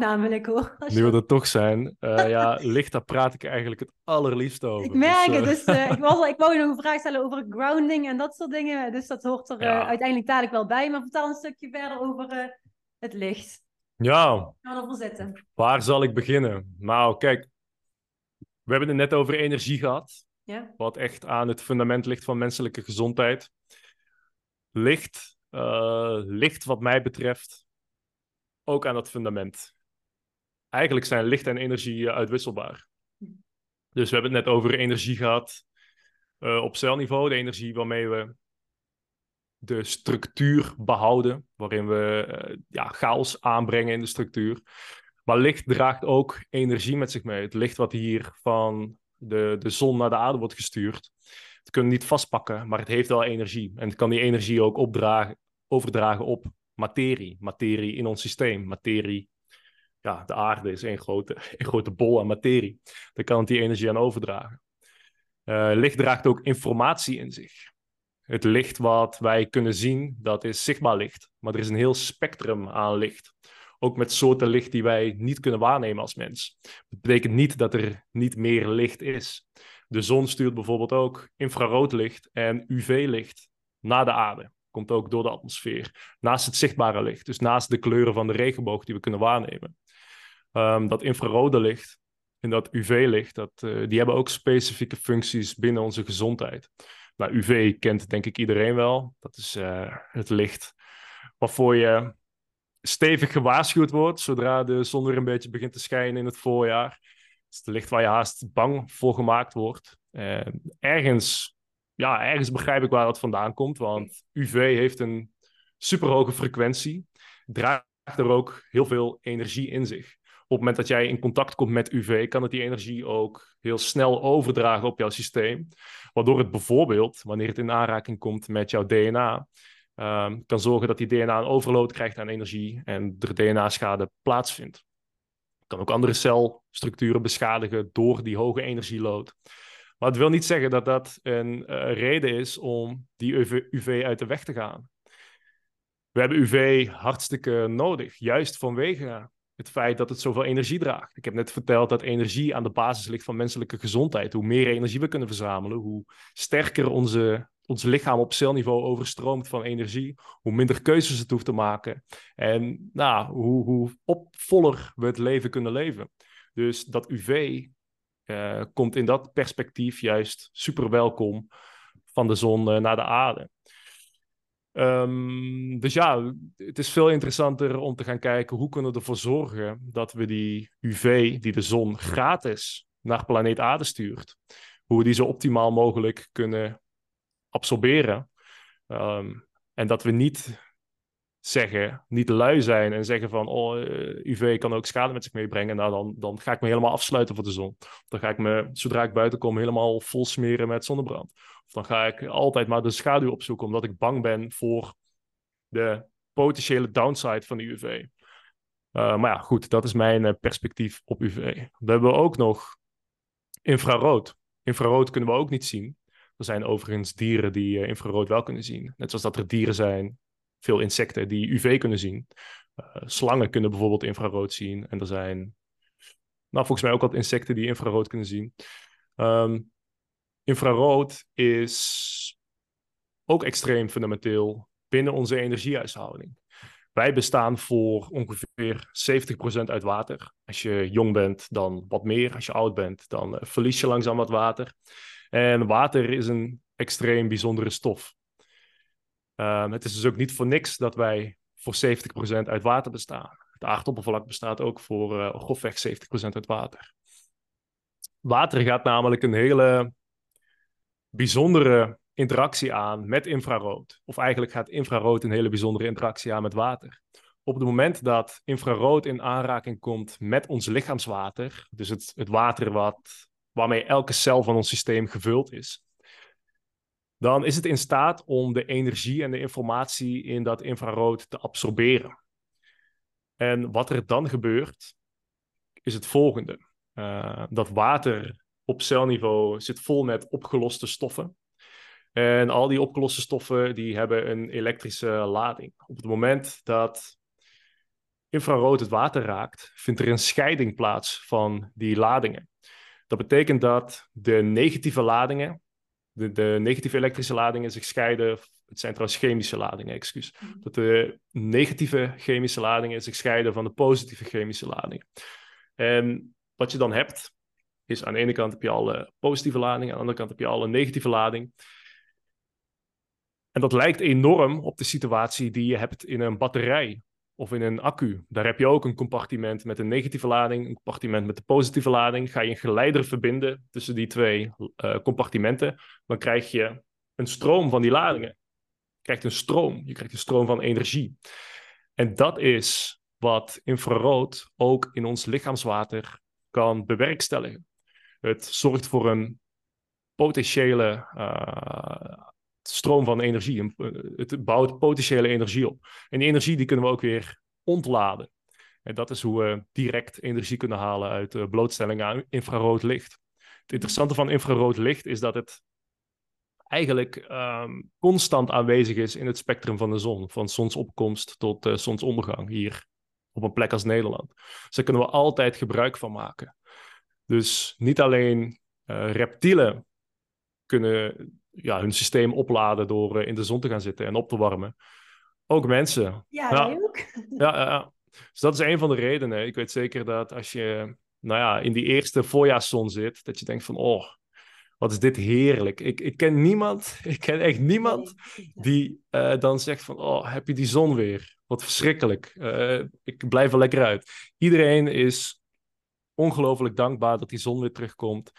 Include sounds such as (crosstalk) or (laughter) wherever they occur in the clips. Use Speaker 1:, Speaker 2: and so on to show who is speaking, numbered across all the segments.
Speaker 1: namelijk hoor. (laughs)
Speaker 2: Nu we er toch zijn, eh, ja, licht, daar praat ik eigenlijk het allerliefst over.
Speaker 1: Ik merk
Speaker 2: Dus,
Speaker 1: het,
Speaker 2: eh,
Speaker 1: dus eh, ik, wou, (laughs) ik wou je nog een vraag stellen over grounding en dat soort dingen. Dus dat hoort er eh,
Speaker 2: Ja.
Speaker 1: uiteindelijk dadelijk wel bij. Maar vertel een stukje verder over eh, het licht.
Speaker 2: Ja,
Speaker 1: zitten.
Speaker 2: waar zal ik beginnen? Nou, kijk, we hebben het net over energie gehad.
Speaker 1: Ja?
Speaker 2: wat echt aan het fundament ligt van menselijke gezondheid. Eh, ligt wat mij betreft ook aan dat fundament. Eigenlijk zijn licht en energie eh, uitwisselbaar. Dus we hebben het net over energie gehad eh, op celniveau, de energie waarmee we de structuur behouden, waarin we eh, ja, chaos aanbrengen in de structuur. Maar licht draagt ook energie met zich mee. Het licht wat hier van de, de zon naar de aarde wordt gestuurd. Het kunnen niet vastpakken, maar het heeft wel energie. En het kan die energie ook opdragen, overdragen op materie. Materie in ons systeem. Materie, ja, de aarde is één grote, (laughs) één grote bol aan materie. Daar kan het die energie aan overdragen. Eh, licht draagt ook informatie in zich. Het licht wat wij kunnen zien, dat is zichtbaar licht. Maar er is een heel spectrum aan licht. Ook met soorten licht die wij niet kunnen waarnemen als mens. Dat betekent niet dat er niet meer licht is. De zon stuurt bijvoorbeeld ook infraroodlicht en UV-licht naar de aarde. Komt ook door de atmosfeer. Naast het zichtbare licht. Dus naast de kleuren van de regenboog die we kunnen waarnemen. Ehm, dat infrarode licht en dat UV-licht, dat, eh, die hebben ook specifieke functies binnen onze gezondheid. Nou, UV kent denk ik iedereen wel. Dat is eh, het licht waarvoor je stevig gewaarschuwd wordt zodra de zon weer een beetje begint te schijnen in het voorjaar. Het is het licht waar je haast bang voor gemaakt wordt. En ergens, ja, ergens begrijp ik waar dat vandaan komt, want UV heeft een superhoge frequentie, draagt er ook heel veel energie in zich. Op het moment dat jij in contact komt met UV, kan het die energie ook heel snel overdragen op jouw systeem. Waardoor het bijvoorbeeld, wanneer het in aanraking komt met jouw DNA, ehm, kan zorgen dat die DNA een overload krijgt aan energie en er DNA-schade plaatsvindt. Kan ook andere celstructuren beschadigen door die hoge energieload. Maar het wil niet zeggen dat dat een eh, reden is om die UV uit de weg te gaan. We hebben UV hartstikke nodig, juist vanwege het feit dat het zoveel energie draagt. Ik heb net verteld dat energie aan de basis ligt van menselijke gezondheid. Hoe meer energie we kunnen verzamelen, hoe sterker onze, ons lichaam op celniveau overstroomt van energie, hoe minder keuzes het hoeft te maken. En nou, hoe, hoe opvoller we het leven kunnen leven. Dus dat UV eh, komt in dat perspectief juist super welkom van de zon eh, naar de aarde. Ehm, dus ja, het is veel interessanter om te gaan kijken hoe kunnen we ervoor zorgen dat we die UV die de zon gratis naar planeet aarde stuurt, hoe we die zo optimaal mogelijk kunnen absorberen. Ehm, en dat we niet zeggen, niet lui zijn en zeggen van, oh, eh, UV kan ook schade met zich meebrengen. Nou, dan, dan ga ik me helemaal afsluiten voor de zon. Dan ga ik me, zodra ik buiten kom, helemaal vol smeren met zonnebrand. Of dan ga ik altijd maar de schaduw opzoeken, omdat ik bang ben voor de potentiële downside van de UV. Uh, maar ja, goed, dat is mijn uh, perspectief op UV. Dan hebben we ook nog infrarood. Infrarood kunnen we ook niet zien. Er zijn overigens dieren die uh, infrarood wel kunnen zien. Net zoals dat er dieren zijn, veel insecten, die UV kunnen zien. Slangen kunnen bijvoorbeeld infrarood zien. En er zijn, nou, volgens mij ook wat insecten die infrarood kunnen zien. Um, infrarood is ook extreem fundamenteel binnen onze energiehuishouding. Wij bestaan voor ongeveer 70% uit water. Als je jong bent, dan wat meer. Als je oud bent, dan uh, verlies je langzaam wat water. En water is een extreem bijzondere stof. Uh, het is dus ook niet voor niks dat wij voor 70% uit water bestaan. Het aardoppervlak bestaat ook voor uh, grofweg 70% uit water. Water gaat namelijk een hele bijzondere interactie aan met infrarood. Of eigenlijk gaat infrarood een hele bijzondere interactie aan met water. Op het moment dat infrarood in aanraking komt met ons lichaamswater, dus het, het water wat, waarmee elke cel van ons systeem gevuld is, dan is het in staat om de energie en de informatie in dat infrarood te absorberen. En wat er dan gebeurt, is het volgende. Uh, dat water op celniveau zit vol met opgeloste stoffen. En al die opgeloste stoffen die hebben een elektrische lading. Op het moment dat infrarood het water raakt, vindt er een scheiding plaats van die ladingen. Dat betekent dat de negatieve ladingen, de, de negatieve elektrische ladingen zich scheiden. Het zijn trouwens chemische ladingen, excuus.
Speaker 1: Mhm.
Speaker 2: Dat de negatieve chemische ladingen zich scheiden van de positieve chemische ladingen. En wat je dan hebt, is aan de ene kant heb je alle positieve lading, aan de andere kant heb je alle negatieve lading. En dat lijkt enorm op de situatie die je hebt in een batterij of in een accu. Daar heb je ook een compartiment met een negatieve lading, een compartiment met de positieve lading. Ga je een geleider verbinden tussen die twee uh, compartimenten, dan krijg je een stroom van die ladingen. Je krijgt een stroom, je krijgt een stroom van energie. En dat is wat infrarood ook in ons lichaamswater kan bewerkstelligen. Het zorgt voor een potentiële uh, stroom van energie. Het bouwt potentiële energie op. En die energie die kunnen we ook weer ontladen. En dat is hoe we direct energie kunnen halen uit de blootstelling aan infrarood licht. Het interessante van infrarood licht is dat het eigenlijk um, constant aanwezig is in het spectrum van de zon. Van zonsopkomst tot zonsondergang hier op een plek als Nederland. Dus daar kunnen we altijd gebruik van maken. Dus niet alleen uh, reptielen kunnen ja, hun systeem opladen door uh, in de zon te gaan zitten en op te warmen. Ook mensen.
Speaker 1: Ja, ja. ook. (laughs)
Speaker 2: Ja, ja, dus dat is een van de redenen. Ik weet zeker dat als je nou ja, in die eerste voorjaarszon zit, dat je denkt van, oh, wat is dit heerlijk. Ik, ik ken niemand, (laughs) ik ken echt niemand die uh, dan zegt van, oh, heb je die zon weer? Wat verschrikkelijk. Uh, ik blijf er lekker uit. Iedereen is ongelooflijk dankbaar dat die zon weer terugkomt.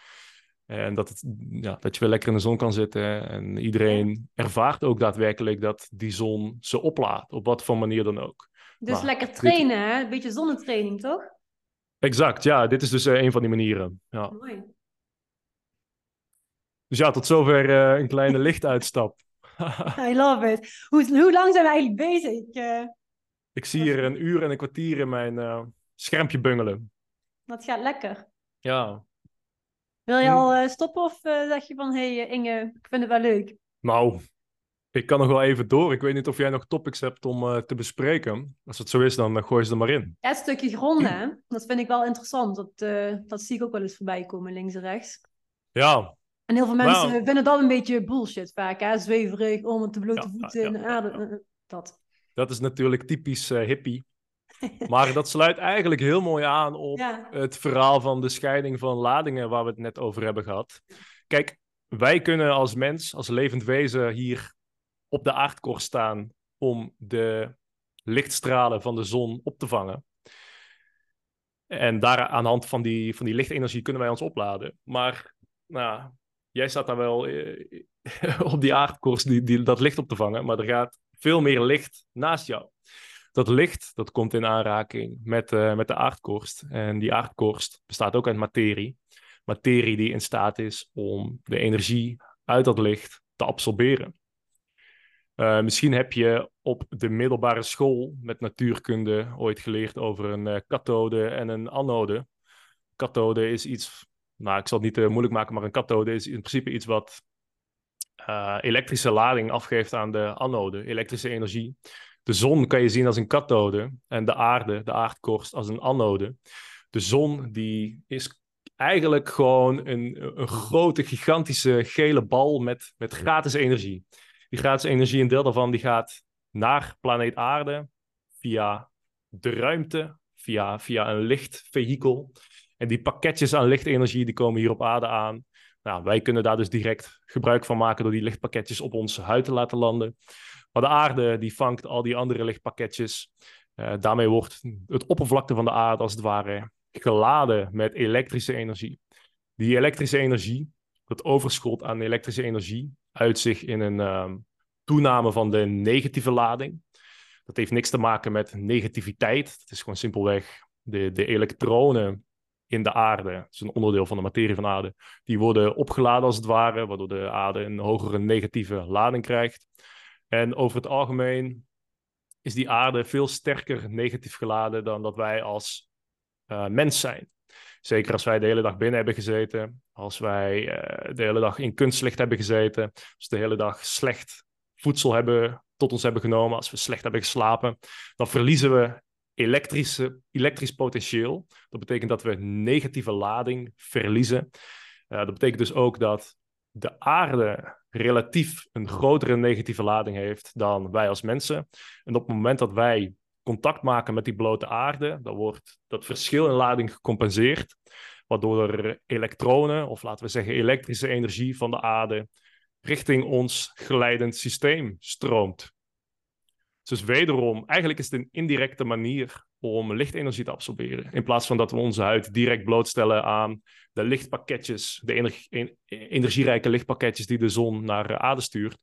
Speaker 2: En dat, het, ja, dat je weer lekker in de zon kan zitten. En iedereen ervaart ook daadwerkelijk dat die zon ze oplaadt. Op wat voor manier dan ook.
Speaker 1: Dus
Speaker 2: Maar
Speaker 1: lekker
Speaker 2: dit-
Speaker 1: trainen, hè? Een beetje zonnetraining, toch?
Speaker 2: Exact, ja. Dit is dus eh, een van die manieren. Ja.
Speaker 1: Mooi.
Speaker 2: Dus ja, tot zover eh, een kleine (laughs) lichtuitstap.
Speaker 1: I love it. Hoe, hoe lang zijn we eigenlijk bezig? Ik, eh,
Speaker 2: Ik zie hier een uur en een kwartier in mijn schermpje bungelen.
Speaker 1: Dat gaat lekker.
Speaker 2: Ja,
Speaker 1: Wil je
Speaker 2: Hmm.
Speaker 1: al eh, stoppen of eh, zeg je van, hé hey, Inge, ik vind het wel leuk?
Speaker 2: nou, ik kan nog wel even door. Ik weet niet of jij nog topics hebt om eh, te bespreken. Als het zo is, dan eh, gooi ze er maar in.
Speaker 1: Ja, het stukje gronden, hè? dat vind ik wel interessant. Dat, eh, dat zie ik ook wel eens voorbij komen, links en rechts.
Speaker 2: Ja,
Speaker 1: En heel veel
Speaker 2: Nou.
Speaker 1: mensen vinden dat een beetje bullshit vaak, hè? Zweverig, om met de blote
Speaker 2: Ja,
Speaker 1: voeten
Speaker 2: ja,
Speaker 1: in de
Speaker 2: ja,
Speaker 1: aarde.
Speaker 2: ja.
Speaker 1: eh, eh, Dat.
Speaker 2: dat is natuurlijk typisch eh, hippie. Maar dat sluit eigenlijk heel mooi aan op
Speaker 1: Ja.
Speaker 2: het verhaal van de scheiding van ladingen waar we het net over hebben gehad. Kijk, wij kunnen als mens, als levend wezen hier op de aardkorst staan om de lichtstralen van de zon op te vangen. En daar aan de hand van die, van die lichtenergie kunnen wij ons opladen. Maar nou, jij staat daar wel eh, (laughs) op die aardkorst die, die, dat licht op te vangen, maar er gaat veel meer licht naast jou. Dat licht dat komt in aanraking met, eh, met de aardkorst. En die aardkorst bestaat ook uit materie. Materie die in staat is om de energie uit dat licht te absorberen. Eh, misschien heb je op de middelbare school met natuurkunde ooit geleerd over een eh, kathode en een anode. Kathode is iets, nou ik zal het niet moeilijk maken, maar een kathode is in principe iets wat elektrische lading afgeeft aan de anode, elektrische energie. De zon kan je zien als een kathode en de aarde, de aardkorst, als een anode. De zon die is eigenlijk gewoon een, een grote, gigantische gele bal met, met gratis energie. Die gratis energie, een deel daarvan, die gaat naar planeet aarde via de ruimte, via, via een lichtvehikel. En die pakketjes aan lichtenergie, die komen hier op aarde aan. Nou, wij kunnen daar dus direct gebruik van maken door die lichtpakketjes op onze huid te laten landen. Maar de aarde die vangt al die andere lichtpakketjes. Uh, daarmee wordt het oppervlakte van de aarde als het ware geladen met elektrische energie. Die elektrische energie, dat overschot aan elektrische energie, uit zich in een uh, toename van de negatieve lading. Dat heeft niks te maken met negativiteit. Het is gewoon simpelweg de, de elektronen in de aarde, dat is een onderdeel van de materie van de aarde, die worden opgeladen als het ware, waardoor de aarde een hogere negatieve lading krijgt. En over het algemeen is die aarde veel sterker negatief geladen dan dat wij als uh, mens zijn. Zeker als wij de hele dag binnen hebben gezeten, als wij uh, de hele dag in kunstlicht hebben gezeten, als we de hele dag slecht voedsel hebben tot ons hebben genomen, als we slecht hebben geslapen, dan verliezen we elektrische, elektrisch potentieel. Dat betekent dat we negatieve lading verliezen. Uh, dat betekent dus ook dat de aarde relatief een grotere negatieve lading heeft dan wij als mensen. En op het moment dat wij contact maken met die blote aarde, dan wordt dat verschil in lading gecompenseerd, waardoor er elektronen, of laten we zeggen elektrische energie van de aarde, richting ons geleidend systeem stroomt. Dus wederom, eigenlijk is het een indirecte manier om lichtenergie te absorberen. In plaats van dat we onze huid direct blootstellen aan de lichtpakketjes, de energie, energierijke lichtpakketjes die de zon naar de aarde stuurt.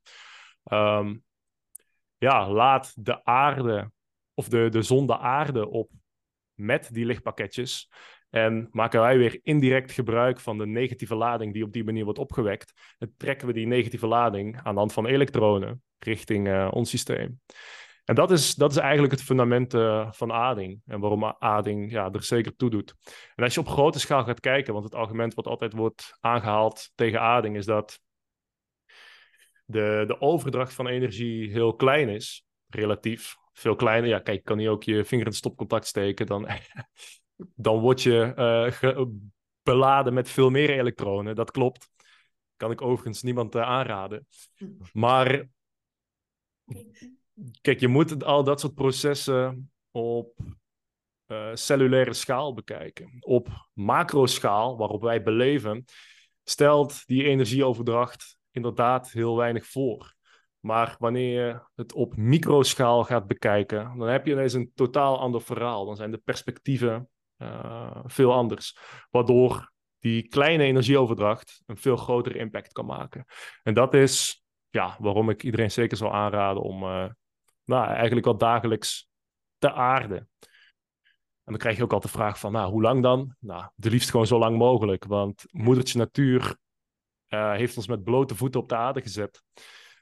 Speaker 2: Ehm, ja, laat de aarde of de, de zon de aarde op met die lichtpakketjes. En maken wij weer indirect gebruik van de negatieve lading die op die manier wordt opgewekt. En trekken we die negatieve lading aan de hand van elektronen richting uh, ons systeem. En dat is, dat is eigenlijk het fundament uh, van ading. En waarom ading ja, er zeker toe doet. En als je op grote schaal gaat kijken, want het argument wat altijd wordt aangehaald tegen ading is dat de, de overdracht van energie heel klein is, relatief. Veel kleiner. Ja, kijk, kan je ook je vinger in het stopcontact steken, dan, (laughs) dan word je uh, beladen met veel meer elektronen. Dat klopt. Kan ik overigens niemand uh, aanraden. Hm. Maar kijk, je moet al dat soort processen op uh, cellulaire schaal bekijken. Op macroschaal, waarop wij beleven, stelt die energieoverdracht inderdaad heel weinig voor. Maar wanneer je het op microschaal gaat bekijken, dan heb je ineens een totaal ander verhaal. Dan zijn de perspectieven uh, veel anders. Waardoor die kleine energieoverdracht een veel grotere impact kan maken. En dat is ja, waarom ik iedereen zeker zou aanraden om uh, nou, eigenlijk wel dagelijks te aarden. En dan krijg je ook altijd de vraag van, nou, hoe lang dan? Nou, de liefst gewoon zo lang mogelijk. Want moedertje natuur uh, heeft ons met blote voeten op de aarde gezet.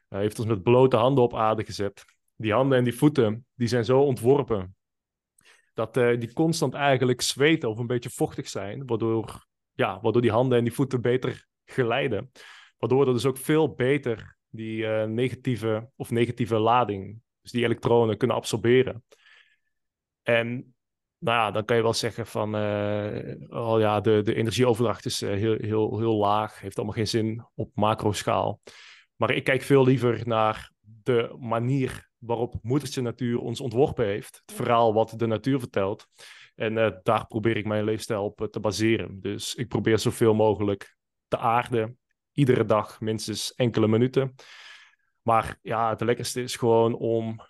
Speaker 2: Uh, heeft ons met blote handen op aarde gezet. Die handen en die voeten, die zijn zo ontworpen dat uh, die constant eigenlijk zweten of een beetje vochtig zijn, waardoor, ja, waardoor die handen en die voeten beter geleiden. Waardoor er dus ook veel beter die negatieve of negatieve lading dus die elektronen kunnen absorberen. En nou ja, dan kan je wel zeggen van, uh, oh ja, de, de energieoverdracht is uh, heel, heel, heel laag, heeft allemaal geen zin op macroschaal. Maar ik kijk veel liever naar de manier waarop moedertje natuur ons ontworpen heeft. Het verhaal wat de natuur vertelt. En uh, daar probeer ik mijn leefstijl op te baseren. Dus ik probeer zoveel mogelijk te aarden. Iedere dag minstens enkele minuten. Maar ja, het lekkerste is gewoon om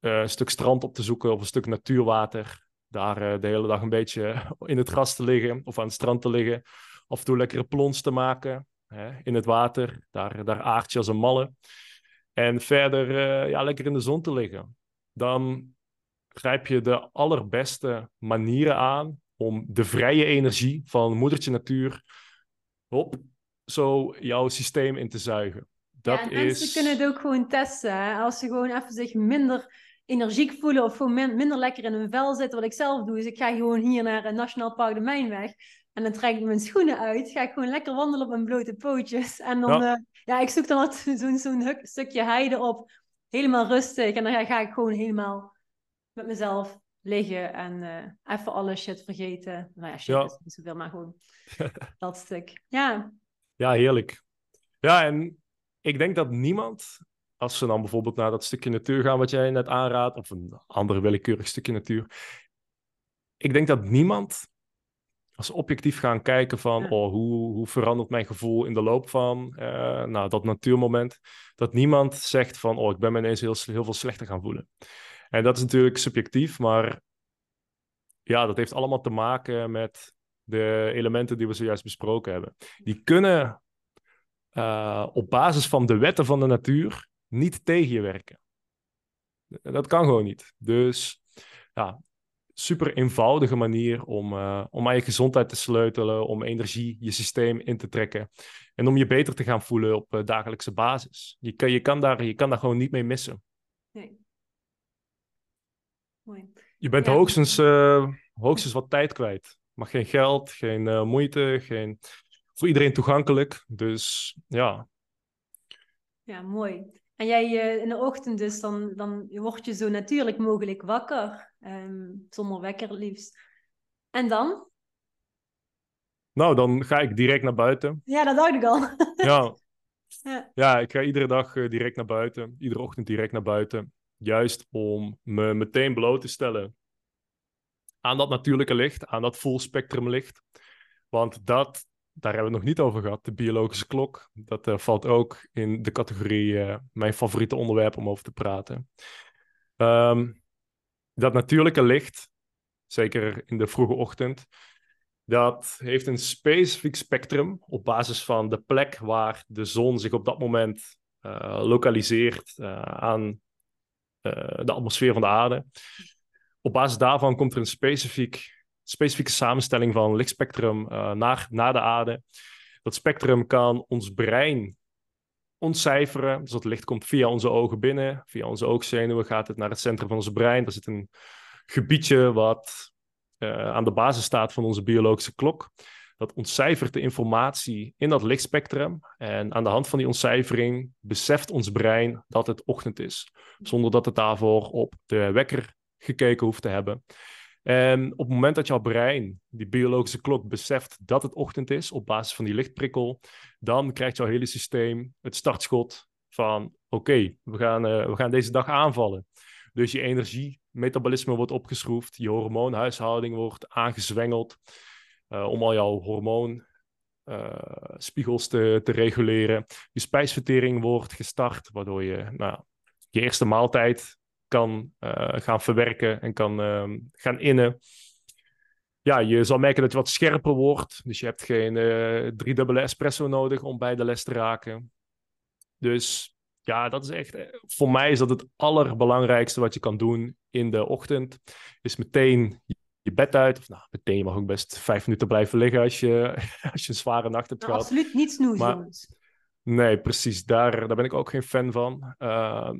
Speaker 2: uh, een stuk strand op te zoeken of een stuk natuurwater. Daar uh, de hele dag een beetje (laughs) in het gras te liggen of aan het strand te liggen. Af en toe lekkere plons te maken hè, in het water. Daar, daar aard je als een malle. En verder uh, ja, lekker in de zon te liggen. Dan grijp je de allerbeste manieren aan om de vrije energie van moedertje natuur op zo jouw systeem in te zuigen.
Speaker 1: Dat ja, en is... mensen kunnen het ook gewoon testen. Hè? Als ze gewoon even zich minder energiek voelen of gewoon minder lekker in hun vel zitten. Wat ik zelf doe, is ik ga gewoon hier naar het Nationaal Park de Mijnweg. En dan trek ik mijn schoenen uit. Ga ik gewoon lekker wandelen op mijn blote pootjes. En dan, ja, uh, ja ik zoek dan altijd (laughs) zo'n zo'n stukje heide op. Helemaal rustig. En dan ga ik gewoon helemaal met mezelf liggen en uh, even alle shit vergeten. Nou ja, shit ja. is niet zoveel, maar gewoon (laughs) dat stuk. Ja.
Speaker 2: Ja, heerlijk. Ja, en ik denk dat niemand, als ze dan bijvoorbeeld naar dat stukje natuur gaan wat jij net aanraadt, of een ander willekeurig stukje natuur, ik denk dat niemand, als objectief gaan kijken van, oh, hoe, hoe verandert mijn gevoel in de loop van uh, nou, dat natuurmoment, dat niemand zegt van, oh, ik ben me ineens heel, heel veel slechter gaan voelen. En dat is natuurlijk subjectief, maar ja, dat heeft allemaal te maken met de elementen die we zojuist besproken hebben. Die kunnen uh, op basis van de wetten van de natuur niet tegen je werken. Dat kan gewoon niet. Dus ja, super eenvoudige manier om, uh, om aan je gezondheid te sleutelen, om energie je systeem in te trekken en om je beter te gaan voelen op uh, dagelijkse basis. Je kan, je, kan daar, je kan daar gewoon niet mee missen. Nee. Mooi. Je bent hoogstens, hoogstens wat tijd kwijt. Maar geen geld, geen moeite, geen voor iedereen toegankelijk. Dus ja.
Speaker 1: Ja, mooi. En jij in de ochtend dus, dan, dan word je zo natuurlijk mogelijk wakker. Ehm, zonder wekker liefst. En dan?
Speaker 2: Nou, dan ga ik direct naar buiten.
Speaker 1: Ja, dat dacht ik al.
Speaker 2: ja. (laughs) ja. Ja, ik ga iedere dag direct naar buiten. Iedere ochtend direct naar buiten. Juist om me meteen bloot te stellen aan dat natuurlijke licht, aan dat full spectrum licht. Want dat, daar hebben we het nog niet over gehad, de biologische klok. Dat uh, valt ook in de categorie uh, mijn favoriete onderwerp om over te praten. Um, dat natuurlijke licht, zeker in de vroege ochtend, dat heeft een specifiek spectrum op basis van de plek waar de zon zich op dat moment uh, lokaliseert aan de atmosfeer van de aarde op basis daarvan komt er een specifiek, specifieke samenstelling van lichtspectrum uh, naar, de aarde. Dat spectrum kan ons brein ontcijferen. Dus dat licht komt via onze ogen binnen. Via onze oogzenuwen gaat het naar het centrum van ons brein. Daar zit een gebiedje wat uh, aan de basis staat van onze biologische klok. Dat ontcijfert de informatie in dat lichtspectrum. En aan de hand van die ontcijfering beseft ons brein dat het ochtend is. Zonder dat het daarvoor op de wekker gekeken hoeft te hebben. En op het moment dat jouw brein, die biologische klok, beseft dat het ochtend is op basis van die lichtprikkel, dan krijgt jouw hele systeem het startschot van oké, we, gaan, uh, we gaan deze dag aanvallen. Dus je energiemetabolisme wordt opgeschroefd, je hormoonhuishouding wordt aangezwengeld uh, om al jouw hormoonspiegels uh, te, te reguleren. Je spijsvertering wordt gestart, waardoor je nou, je eerste maaltijd kan uh, gaan verwerken en kan uh, gaan innen. Ja, je zal merken dat je wat scherper wordt. Dus je hebt geen uh, driedubbele espresso nodig om bij de les te raken. Dus ja, dat is echt, eh, voor mij is dat het allerbelangrijkste wat je kan doen in de ochtend. Is meteen je bed uit. Of nou, meteen je mag ook best vijf minuten blijven liggen als je, (laughs) als je een zware nacht hebt
Speaker 1: nou,
Speaker 2: gehad.
Speaker 1: Absoluut niet snoezen,
Speaker 2: Nee, precies. Daar, daar ben ik ook geen fan van. Uh,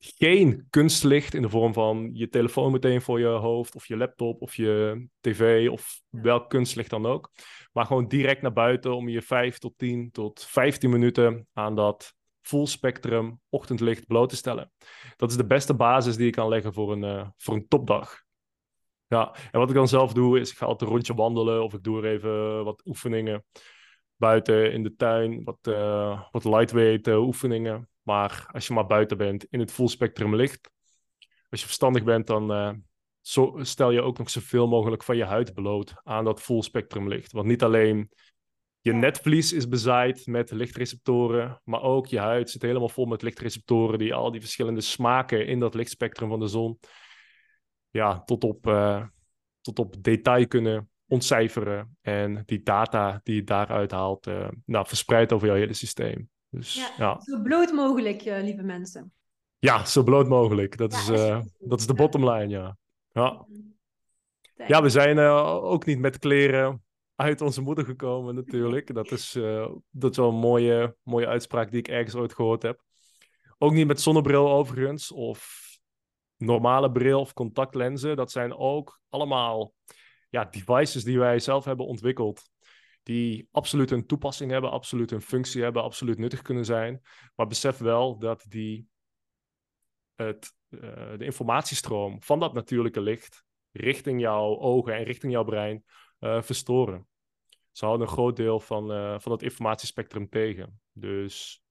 Speaker 2: geen kunstlicht in de vorm van je telefoon meteen voor je hoofd, of je laptop, of je tv, of welk kunstlicht dan ook. Maar gewoon direct naar buiten om je 5 tot 10 tot 15 minuten aan dat full spectrum ochtendlicht bloot te stellen. Dat is de beste basis die je kan leggen voor een, uh, voor een topdag. Ja, en wat ik dan zelf doe, is ik ga altijd een rondje wandelen of ik doe er even wat oefeningen buiten in de tuin, wat, uh, wat lightweight uh, oefeningen. Maar als je maar buiten bent, in het full spectrum licht. Als je verstandig bent, dan zo, stel je ook nog zoveel mogelijk van je huid bloot aan dat full spectrum licht. Want niet alleen je netvlies is bezaaid met lichtreceptoren, maar ook je huid zit helemaal vol met lichtreceptoren die al die verschillende smaken in dat lichtspectrum van de zon ja, tot, op, tot op detail kunnen ontcijferen. En die data die je daaruit haalt, uh, nou, verspreid over jouw hele systeem. Dus, ja,
Speaker 1: Zo bloot mogelijk, uh, lieve mensen.
Speaker 2: Ja, zo bloot mogelijk. Dat, is, uh, dat is de bottom line, ja. Ja, ja we zijn ook niet met kleren uit onze moeder gekomen, natuurlijk. Dat is, dat is wel een mooie, mooie uitspraak die ik ergens ooit gehoord heb. Ook niet met zonnebril, overigens, of normale bril of contactlenzen. Dat zijn ook allemaal ja, devices die wij zelf hebben ontwikkeld die absoluut een toepassing hebben, absoluut een functie hebben, absoluut nuttig kunnen zijn. Maar besef wel dat die het, uh, de informatiestroom van dat natuurlijke licht richting jouw ogen en richting jouw brein uh, verstoren. Ze houden een groot deel van, uh, van het informatiespectrum tegen. Dus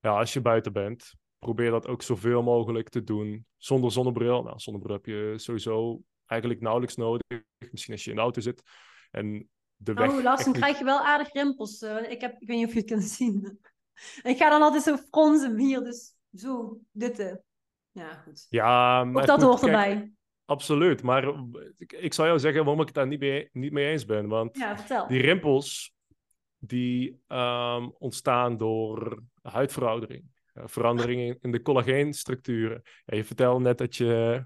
Speaker 2: ja, als je buiten bent, probeer dat ook zoveel mogelijk te doen zonder zonnebril. Nou, zonnebril heb je sowieso eigenlijk nauwelijks nodig. Misschien als je in de auto zit. En de weg.
Speaker 1: Oh, Lars, dan krijg je wel aardig rimpels. Uh, ik, heb, ik weet niet of je het kunt zien. (laughs) ik ga dan altijd zo fronsen hier, dus zo, dit. Uh. Ja, goed.
Speaker 2: Ja,
Speaker 1: maar. Dat hoort erbij.
Speaker 2: Absoluut, maar ik, ik zou jou zeggen waarom ik het daar niet mee, niet mee eens ben. Want
Speaker 1: ja, vertel.
Speaker 2: die rimpels die um, ontstaan door huidveroudering. Uh, veranderingen in de collageenstructuren. Ja, je vertelde net dat je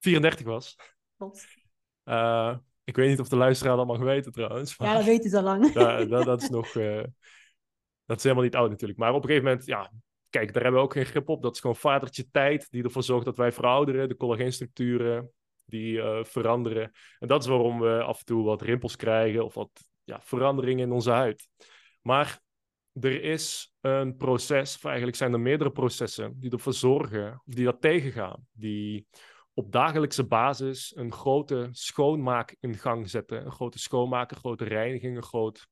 Speaker 2: 34 was.
Speaker 1: Klopt.
Speaker 2: Uh, ik weet niet of de luisteraar dat mag weten trouwens.
Speaker 1: Maar... Ja, dat weet hij al lang. (laughs)
Speaker 2: Ja, dat, dat, is nog... Uh, dat is helemaal niet oud natuurlijk. Maar op een gegeven moment, ja... Kijk, daar hebben we ook geen grip op. Dat is gewoon vadertje tijd die ervoor zorgt dat wij verouderen. De collageenstructuren die uh, veranderen. En dat is waarom we af en toe wat rimpels krijgen of wat ja, veranderingen in onze huid. Maar er is een proces, of eigenlijk zijn er meerdere processen, die ervoor zorgen, of die dat tegengaan. Die op dagelijkse basis een grote schoonmaak in gang zetten. Een grote schoonmaak, een grote reiniging, een groot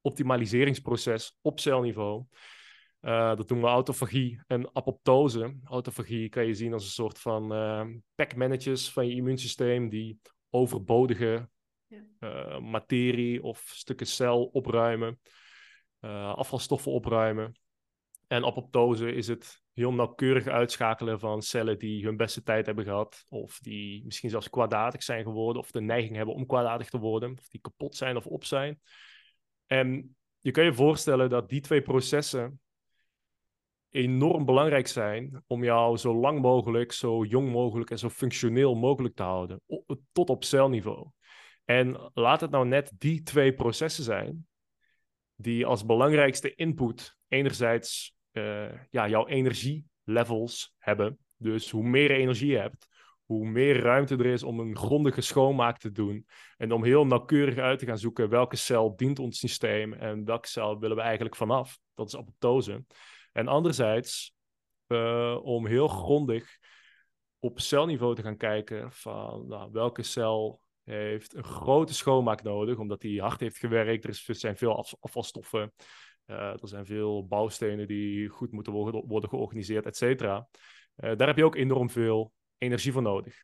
Speaker 2: optimaliseringsproces op celniveau. Uh, dat noemen we autofagie en apoptose. Autofagie kan je zien als een soort van uh, packmanagers van je immuunsysteem die overbodige ja. uh, materie of stukken cel opruimen, afvalstoffen opruimen. En apoptose is het heel nauwkeurig uitschakelen van cellen die hun beste tijd hebben gehad, of die misschien zelfs kwaadaardig zijn geworden, of de neiging hebben om kwaadaardig te worden, of die kapot zijn of op zijn. En je kan je voorstellen dat die twee processen enorm belangrijk zijn om jou zo lang mogelijk, zo jong mogelijk en zo functioneel mogelijk te houden, tot op celniveau. En laat het nou net die twee processen zijn die als belangrijkste input enerzijds ja, jouw energielevels hebben. Dus hoe meer energie je hebt, hoe meer ruimte er is om een grondige schoonmaak te doen. En om heel nauwkeurig uit te gaan zoeken welke cel dient ons systeem en welke cel willen we eigenlijk vanaf. Dat is apoptose. En anderzijds uh, om heel grondig op celniveau te gaan kijken van nou, welke cel heeft een grote schoonmaak nodig, omdat die hard heeft gewerkt. Er, zijn veel afvalstoffen, er zijn veel bouwstenen die goed moeten worden, georganiseerd, et cetera. Uh, daar heb je ook enorm veel energie voor nodig.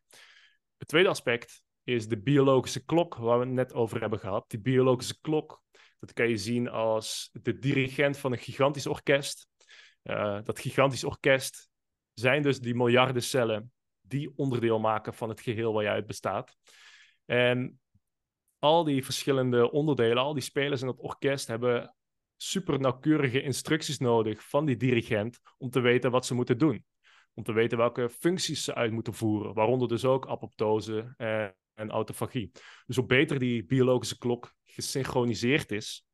Speaker 2: Het tweede aspect is de biologische klok, waar we het net over hebben gehad. Die biologische klok, dat kan je zien als de dirigent van een gigantisch orkest. Uh, dat gigantisch orkest zijn dus die miljarden cellen die onderdeel maken van het geheel waar je uit bestaat. En al die verschillende onderdelen, al die spelers in dat orkest hebben super nauwkeurige instructies nodig van die dirigent om te weten wat ze moeten doen. Om te weten welke functies ze uit moeten voeren, waaronder dus ook apoptose en, autofagie. Dus hoe beter die biologische klok gesynchroniseerd is,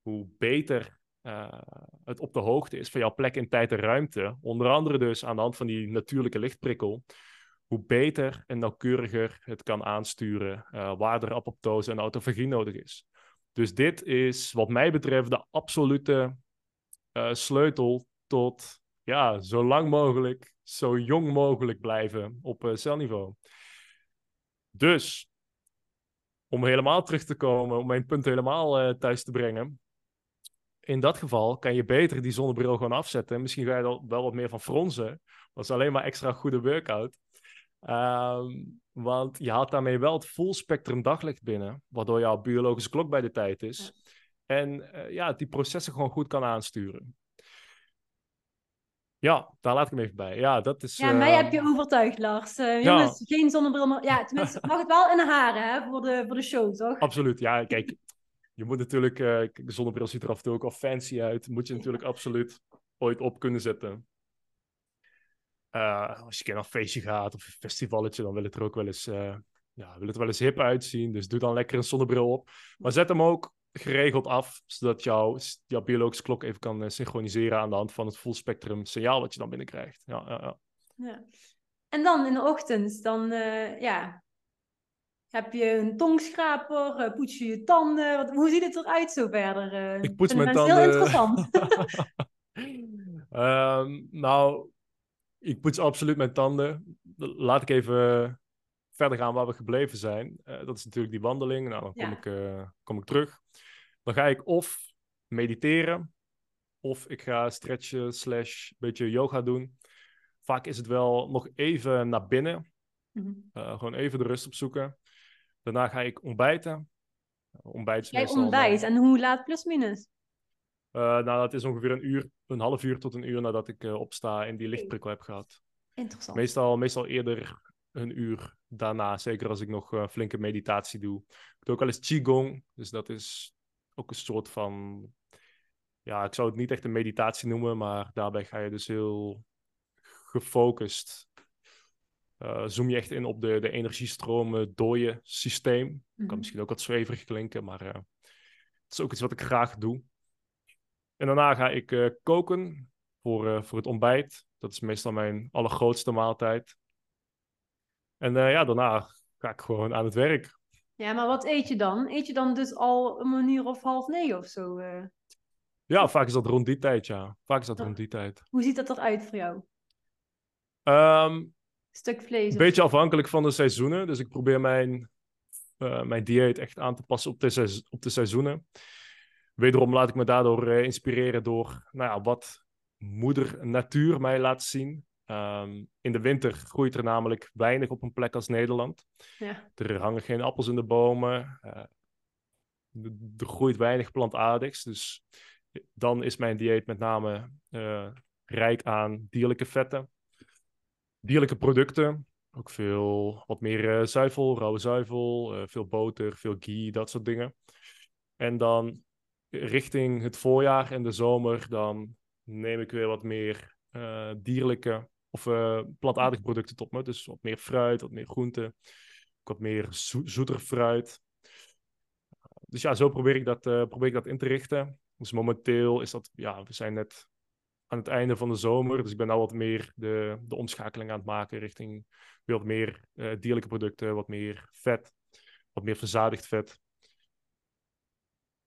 Speaker 2: hoe beter uh, het op de hoogte is van jouw plek in tijd en ruimte, onder andere dus aan de hand van die natuurlijke lichtprikkel, hoe beter en nauwkeuriger het kan aansturen uh, waar er apoptose en autofagie nodig is. Dus dit is wat mij betreft de absolute uh, sleutel tot ja, zo lang mogelijk, zo jong mogelijk blijven op uh, celniveau. Dus, om helemaal terug te komen, om mijn punt helemaal uh, thuis te brengen. In dat geval kan je beter die zonnebril gewoon afzetten. Misschien ga je er wel wat meer van fronsen. Dat is alleen maar extra goede workout. Um, want je haalt daarmee wel het full spectrum daglicht binnen, waardoor jouw biologische klok bij de tijd is. En uh, ja, die processen gewoon goed kan aansturen. Ja, daar laat ik hem even bij. Ja, dat is.
Speaker 1: Ja, mij heb je overtuigd, Lars. Uh, jongens, geen zonnebril. Ja, tenminste, (laughs) mag het wel in de haren, hè, voor de, voor de show, toch?
Speaker 2: Absoluut, ja. Kijk, je moet natuurlijk. De zonnebril ziet er af en toe ook al fancy uit. Moet je natuurlijk absoluut ooit op kunnen zetten. Uh, als je een keer naar een feestje gaat of een festivalletje, dan wil het er ook wel eens, uh, ja, wil het wel eens hip uitzien. Dus doe dan lekker een zonnebril op. Maar zet hem ook geregeld af, zodat jouw, jouw biologische klok even kan uh, synchroniseren aan de hand van het full spectrum signaal wat je dan binnenkrijgt. Ja, ja, ja.
Speaker 1: ja. En dan in de ochtend, dan ja, heb je een tongschraper, poets je je tanden. Wat, hoe ziet het eruit zo verder?
Speaker 2: Ik poets mijn tanden.
Speaker 1: heel interessant.
Speaker 2: um, (laughs) (laughs) nou, ik poets absoluut mijn tanden. Laat ik even verder gaan waar we gebleven zijn. Uh, dat is natuurlijk die wandeling. Nou, dan kom, ik, uh, kom ik terug. Dan ga ik of mediteren, of ik ga stretchen slash een beetje yoga doen. Vaak is het wel nog even naar binnen. Uh, gewoon even de rust opzoeken. Daarna ga ik ontbijten.
Speaker 1: Ontbijt Jij ontbijt. En hoe laat plus minus?
Speaker 2: Uh, nou, dat is ongeveer een uur, een half uur tot een uur nadat ik uh, opsta en die lichtprikkel heb gehad.
Speaker 1: Interessant.
Speaker 2: Meestal, meestal eerder een uur daarna, zeker als ik nog uh, flinke meditatie doe. Ik doe ook wel eens Qigong, dus dat is ook een soort van... Ja, ik zou het niet echt een meditatie noemen, maar daarbij ga je dus heel gefocust. zoom je echt in op de, de energiestromen door je systeem. Mm -hmm. Kan misschien ook wat zweverig klinken, maar het is ook iets wat ik graag doe. En daarna ga ik uh, koken voor, uh, voor het ontbijt. Dat is meestal mijn allergrootste maaltijd. En uh, ja, daarna ga ik gewoon aan het werk.
Speaker 1: Ja, maar wat eet je dan? Eet je dan dus al een uur of half negen of zo?
Speaker 2: Ja, vaak is dat rond die tijd, ja. Vaak is dat rond die tijd.
Speaker 1: Hoe ziet dat eruit voor jou?
Speaker 2: Ehm,
Speaker 1: Stuk vlees?
Speaker 2: Een beetje afhankelijk van de seizoenen. Dus ik probeer mijn, eh, mijn dieet echt aan te passen op de, op de seizoenen. Wederom laat ik me daardoor eh, inspireren door nou ja, wat moeder natuur mij laat zien. Ehm, in de winter groeit er namelijk weinig op een plek als Nederland.
Speaker 1: Ja.
Speaker 2: Er hangen geen appels in de bomen. eh, er groeit weinig plantaardigs. Dus dan is mijn dieet met name eh, rijk aan dierlijke vetten. Dierlijke producten. Ook veel, wat meer zuivel, rauwe zuivel. veel boter, veel ghee, dat soort dingen. En dan richting het voorjaar en de zomer, dan neem ik weer wat meer eh, dierlijke of eh, plantaardige producten tot me. Dus wat meer fruit, wat meer groente, ook wat meer zo- zoeter fruit. Dus ja, zo probeer ik, dat, eh, probeer ik dat in te richten. Dus momenteel is dat, ja, we zijn net aan het einde van de zomer. Dus ik ben al wat meer de, de omschakeling aan het maken richting weer wat meer dierlijke producten, wat meer vet, wat meer verzadigd vet.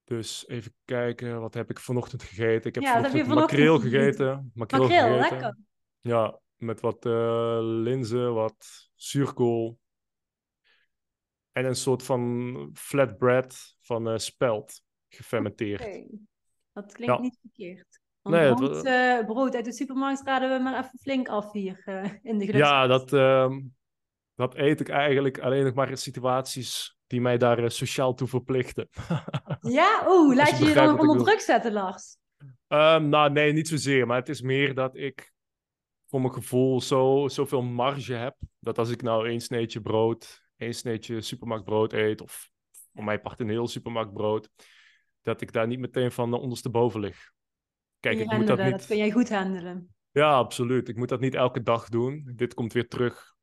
Speaker 2: Dus even kijken, wat heb ik vanochtend gegeten? Ik heb
Speaker 1: Ja,
Speaker 2: vanochtend makreel
Speaker 1: gegeten?
Speaker 2: Makreel,
Speaker 1: Makreel,
Speaker 2: gegeten.
Speaker 1: lekker.
Speaker 2: Ja, met wat eh, linzen, wat zuurkool. En een soort van flatbread van eh, spelt, gefermenteerd.
Speaker 1: Oké. Dat klinkt
Speaker 2: Ja.
Speaker 1: niet verkeerd. Want
Speaker 2: Nee, het
Speaker 1: brood,
Speaker 2: wa-
Speaker 1: eh, brood uit de supermarkt raden we maar even flink af hier in de
Speaker 2: Ja,
Speaker 1: gelukskast.
Speaker 2: dat, ehm, dat eet ik eigenlijk alleen nog maar in situaties die mij daar eh, sociaal toe verplichten. (laughs)
Speaker 1: Ja, oeh, laat
Speaker 2: je
Speaker 1: je je dan onder druk zetten, Lars.
Speaker 2: Ehm, nou, nee, niet zozeer. Maar het is meer dat ik voor mijn gevoel zo, zoveel marge heb. Dat als ik nou één sneetje brood, één sneetje supermarktbrood eet, of voor mij part een heel supermarktbrood, dat ik daar niet meteen van ondersteboven lig. Kijk,
Speaker 1: je
Speaker 2: ik moet dat niet...
Speaker 1: dat kun jij goed handelen.
Speaker 2: Ja, absoluut. Ik moet dat niet elke dag doen. Dit komt weer terug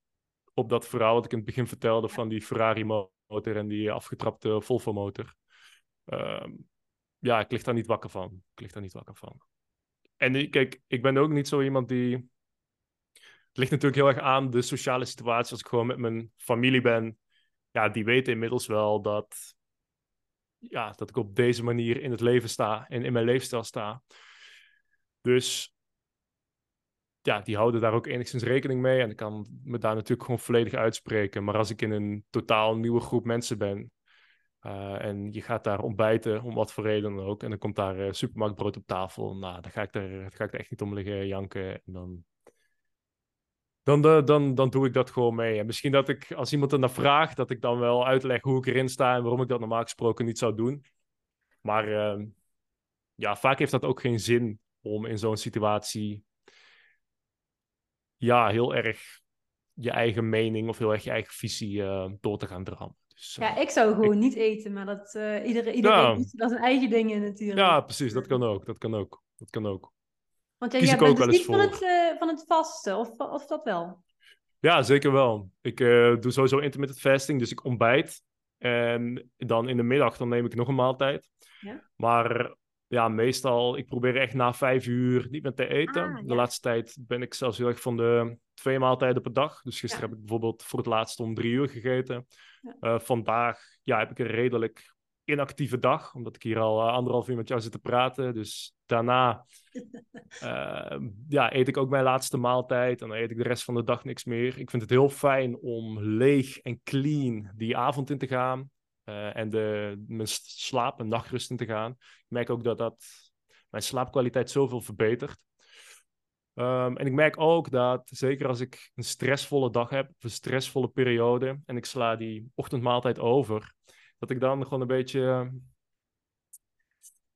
Speaker 2: op dat verhaal wat ik in het begin vertelde van die Ferrari motor en die afgetrapte Volvo motor. Ehm, ja, ik lig daar niet wakker van. Ik lig daar niet wakker van. En kijk, ik ben ook niet zo iemand die... Het ligt natuurlijk heel erg aan de sociale situatie. Als ik gewoon met mijn familie ben, ja, die weten inmiddels wel dat, ja, dat ik op deze manier in het leven sta en in mijn leefstijl sta. Dus ja, die houden daar ook enigszins rekening mee. En ik kan me daar natuurlijk gewoon volledig uitspreken. Maar als ik in een totaal nieuwe groep mensen ben. eh, en je gaat daar ontbijten, om wat voor reden dan ook. En dan komt daar eh, supermarktbrood op tafel. Nou, dan ga ik, er, ga ik er echt niet om liggen janken. En dan, dan, dan, dan, dan doe ik dat gewoon mee. En misschien dat ik, als iemand er naar vraagt, dat ik dan wel uitleg hoe ik erin sta. En waarom ik dat normaal gesproken niet zou doen. Maar eh, ja, vaak heeft dat ook geen zin om in zo'n situatie ja, heel erg je eigen mening of heel erg je eigen visie eh, door te gaan drammen. Dus, eh,
Speaker 1: Ja, ik zou gewoon niet eten, maar dat, eh iedereen, iedereen
Speaker 2: Ja.
Speaker 1: doet daar zijn eigen dingen natuurlijk.
Speaker 2: ja, precies, dat kan ook. Dat kan ook. Dat kan ook.
Speaker 1: Want ja, jij bent
Speaker 2: wel
Speaker 1: dus niet van het, eh, van het vasten, of, of dat wel?
Speaker 2: Ja, zeker wel. Ik eh, doe sowieso intermittent fasting, dus ik ontbijt. En dan in de middag dan neem ik nog een maaltijd.
Speaker 1: Ja.
Speaker 2: Maar ja, meestal, ik probeer echt na vijf uur niet meer te eten.
Speaker 1: Ah,
Speaker 2: De laatste tijd ben ik zelfs heel erg van de twee maaltijden per dag. Dus gisteren
Speaker 1: Ja.
Speaker 2: heb ik bijvoorbeeld voor het laatst om drie uur gegeten.
Speaker 1: Ja.
Speaker 2: Eh, vandaag ja, heb ik een redelijk inactieve dag, omdat ik hier al eh, anderhalf uur met jou zit te praten. Dus daarna (laughs) eh, ja, eet ik ook mijn laatste maaltijd en dan eet ik de rest van de dag niks meer. Ik vind het heel fijn om leeg en clean die avond in te gaan eh, en de, mijn slaap en nachtrust in te gaan. Ik merk ook dat dat mijn slaapkwaliteit zoveel verbetert. Ehm, en ik merk ook dat, zeker als ik een stressvolle dag heb, of een stressvolle periode, en ik sla die ochtendmaaltijd over, dat ik dan gewoon een beetje,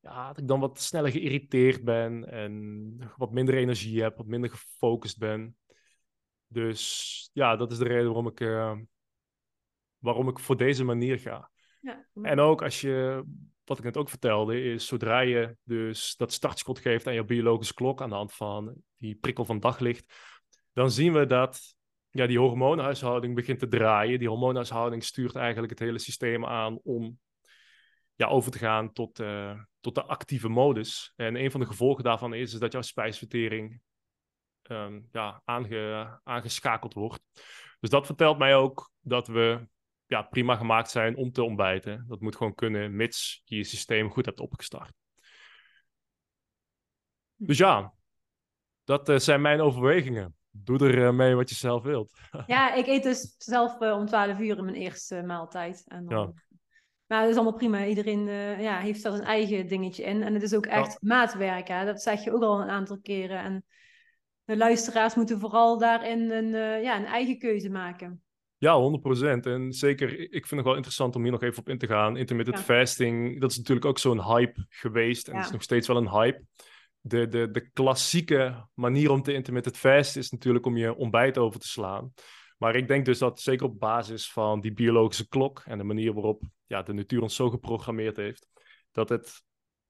Speaker 2: ja, dat ik dan wat sneller geïrriteerd ben en wat minder energie heb, wat minder gefocust ben. Dus ja, dat is de reden waarom ik, eh, waarom ik voor deze manier ga. En ook als je, wat ik net ook vertelde, is zodra je dus dat startschot geeft aan je biologische klok aan de hand van die prikkel van daglicht, dan zien we dat ja, die hormoonhuishouding begint te draaien. Die hormoonhuishouding stuurt eigenlijk het hele systeem aan om ja, over te gaan tot, eh, tot de actieve modus. En een van de gevolgen daarvan is, is dat jouw spijsvertering ehm, ja, aange, aangeschakeld wordt. Dus dat vertelt mij ook dat we ja, prima gemaakt zijn om te ontbijten. Dat moet gewoon kunnen, mits je je systeem goed hebt opgestart. Dus ja, dat uh, zijn mijn overwegingen. Doe er uh, mee wat je zelf wilt. (laughs)
Speaker 1: ja, ik eet dus zelf uh, om 12 uur mijn eerste maaltijd. En dan... ja. Maar dat is allemaal prima. Iedereen ja, heeft daar zijn eigen dingetje in. En het is ook echt ja. maatwerk. Hè? Dat zeg je ook al een aantal keren. En de luisteraars moeten vooral daarin een, ja, een eigen keuze maken.
Speaker 2: Ja, 100%. En zeker, ik vind het wel interessant om hier nog even op in te gaan. Intermittent ja. fasting, dat is natuurlijk ook zo'n hype geweest. En ja. is nog steeds wel een hype. De, de, de klassieke manier om te intermittent fasten is natuurlijk om je ontbijt over te slaan. Maar ik denk dus dat zeker op basis van die biologische klok en de manier waarop ja, de natuur ons zo geprogrammeerd heeft, dat het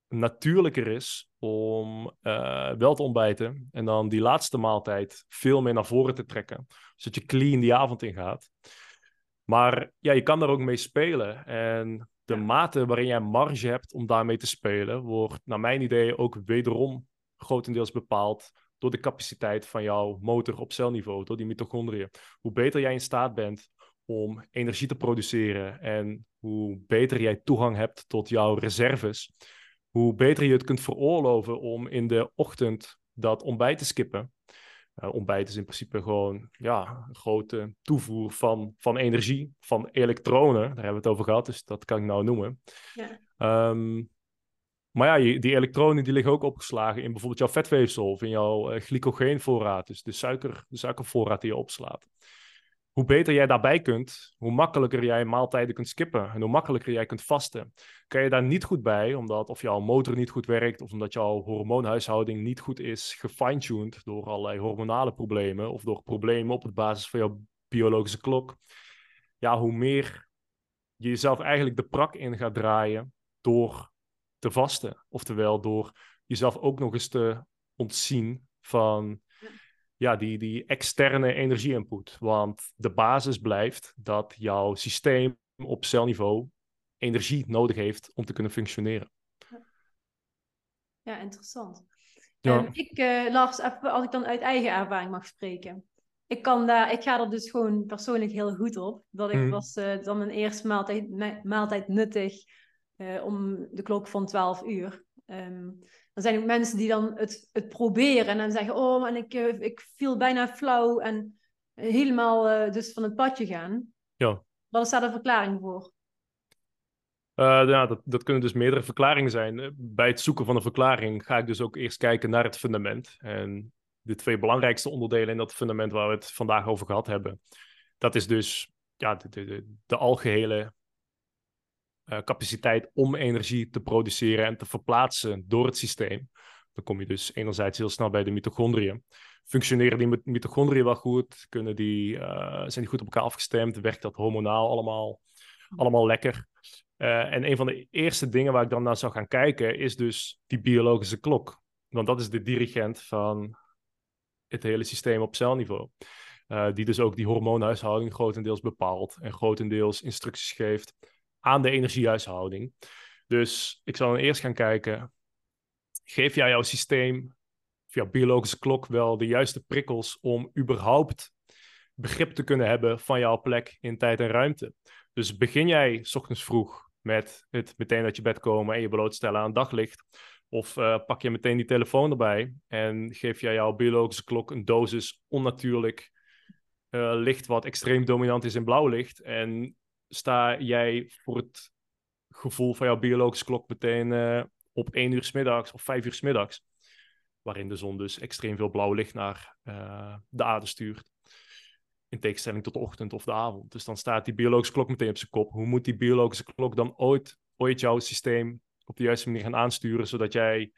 Speaker 2: natuurlijker is om uh, wel te ontbijten en dan die laatste maaltijd veel meer naar voren te trekken, zodat je clean die avond ingaat. Maar ja, je kan daar ook mee spelen. En de mate waarin jij marge hebt om daarmee te spelen, wordt naar mijn idee ook wederom grotendeels bepaald door de capaciteit van jouw motor op celniveau, door die mitochondriën. Hoe beter jij in staat bent om energie te produceren en hoe beter jij toegang hebt tot jouw reserves, hoe beter je het kunt veroorloven om in de ochtend dat ontbijt te skippen. Uh, ontbijt is in principe gewoon ja, een grote toevoer van, van energie, van elektronen. Daar hebben we het over gehad, dus dat kan ik nou noemen. Ja. Um, maar ja, die elektronen die liggen ook opgeslagen in bijvoorbeeld jouw vetweefsel of in jouw uh, glycogeenvoorraad, dus de, suiker, de suikervoorraad die je opslaat hoe beter jij daarbij kunt, hoe makkelijker jij maaltijden kunt skippen en hoe makkelijker jij kunt vasten. Kan je daar niet goed bij, omdat of jouw motor niet goed werkt of omdat jouw hormoonhuishouding niet goed is gefine-tuned door allerlei hormonale problemen of door problemen op het basis van jouw biologische klok. Ja, hoe meer je jezelf eigenlijk de prak in gaat draaien door te vasten. Oftewel door jezelf ook nog eens te ontzien van ja, die, die externe energie-input. Want de basis blijft dat jouw systeem op celniveau energie nodig heeft om te kunnen functioneren.
Speaker 1: Ja, interessant. Ja. Um, ik, uh, Lars, als ik dan uit eigen ervaring mag spreken. Ik, kan daar, ik ga er dus gewoon persoonlijk heel goed op. Dat ik mm. was uh, dan mijn eerste maaltijd, maaltijd nuttig uh, om de klok van 12 uur. Um, er zijn ook mensen die dan het, het proberen en dan zeggen: Oh, en ik, uh, ik viel bijna flauw en helemaal uh, dus van het padje gaan.
Speaker 2: Ja.
Speaker 1: Wat is daar de verklaring voor?
Speaker 2: Uh, ja, dat, dat kunnen dus meerdere verklaringen zijn. Bij het zoeken van een verklaring ga ik dus ook eerst kijken naar het fundament. En de twee belangrijkste onderdelen in dat fundament waar we het vandaag over gehad hebben, dat is dus ja, de, de, de algehele uh, capaciteit om energie te produceren en te verplaatsen door het systeem. Dan kom je dus enerzijds heel snel bij de mitochondriën. Functioneren die mitochondriën wel goed? Kunnen die, uh, zijn die goed op elkaar afgestemd? Werkt dat hormonaal allemaal, allemaal lekker? Uh, en een van de eerste dingen waar ik dan naar zou gaan kijken is dus die biologische klok. Want dat is de dirigent van het hele systeem op celniveau. Die dus ook die hormoonhuishouding grotendeels bepaalt en grotendeels instructies geeft aan de energiehuishouding. Dus ik zal dan eerst gaan kijken, geef jij jouw systeem, jouw biologische klok wel de juiste prikkels om überhaupt begrip te kunnen hebben van jouw plek in tijd en ruimte. Dus begin jij s ochtends vroeg met het meteen uit je bed komen en je blootstellen aan daglicht. Of uh, pak je meteen die telefoon erbij en geef jij jouw biologische klok een dosis onnatuurlijk uh, licht wat extreem dominant is in blauw licht. En sta jij voor het gevoel van jouw biologische klok meteen uh, op 1 uur s middags of 5 uur s middags. Waarin de zon dus extreem veel blauw licht naar uh, de aarde stuurt. In tegenstelling tot de ochtend of de avond. Dus dan staat die biologische klok meteen op zijn kop. Hoe moet die biologische klok dan ooit, ooit jouw systeem op de juiste manier gaan aansturen, zodat jij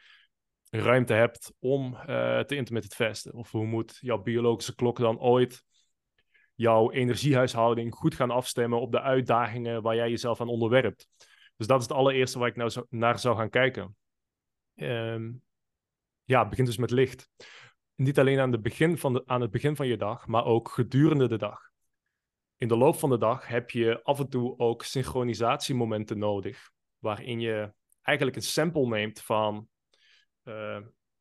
Speaker 2: ruimte hebt om uh, te intermittent fasten? Of hoe moet jouw biologische klok dan ooit jouw energiehuishouding goed gaan afstemmen op de uitdagingen waar jij jezelf aan onderwerpt. Dus dat is het allereerste waar ik nou naar zou gaan kijken. Um, ja, het begint dus met licht. Niet alleen aan, begin van aan het begin van je dag, maar ook gedurende de dag. In de loop van de dag heb je af en toe ook synchronisatiemomenten nodig, waarin je eigenlijk een sample neemt van uh,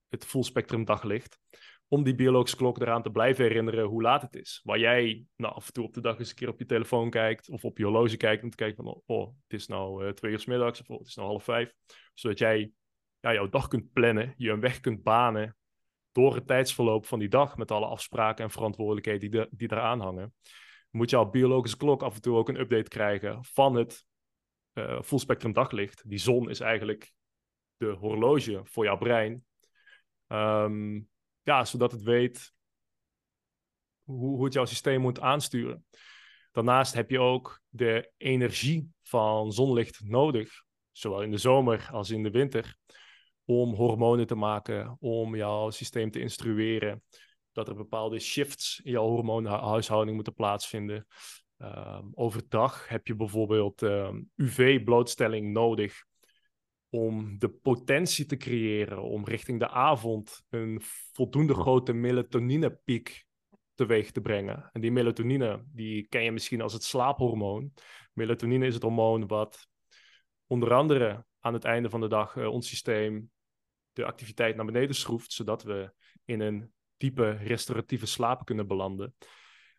Speaker 2: het full spectrum daglicht om die biologische klok eraan te blijven herinneren hoe laat het is. Waar jij nou, af en toe op de dag eens een keer op je telefoon kijkt of op je horloge kijkt en te kijken van, oh, het is nou uh, twee uur s middags of oh, het is nou half vijf. Zodat jij ja, jouw dag kunt plannen, je een weg kunt banen door het tijdsverloop van die dag met alle afspraken en verantwoordelijkheden die, die eraan hangen, moet jouw biologische klok af en toe ook een update krijgen van het uh, full spectrum daglicht. Die zon is eigenlijk de horloge voor jouw brein. Ehm, ja, zodat het weet hoe, hoe het jouw systeem moet aansturen. Daarnaast heb je ook de energie van zonlicht nodig, zowel in de zomer als in de winter, om hormonen te maken, om jouw systeem te instrueren, dat er bepaalde shifts in jouw hormoonhuishouding moeten plaatsvinden. Uh, overdag heb je bijvoorbeeld ehm, UV-blootstelling nodig om de potentie te creëren om richting de avond een voldoende grote melatoninepiek teweeg te brengen. En die melatonine, die ken je misschien als het slaaphormoon. Melatonine is het hormoon wat onder andere aan het einde van de dag uh, ons systeem de activiteit naar beneden schroeft, zodat we in een diepe restauratieve slaap kunnen belanden.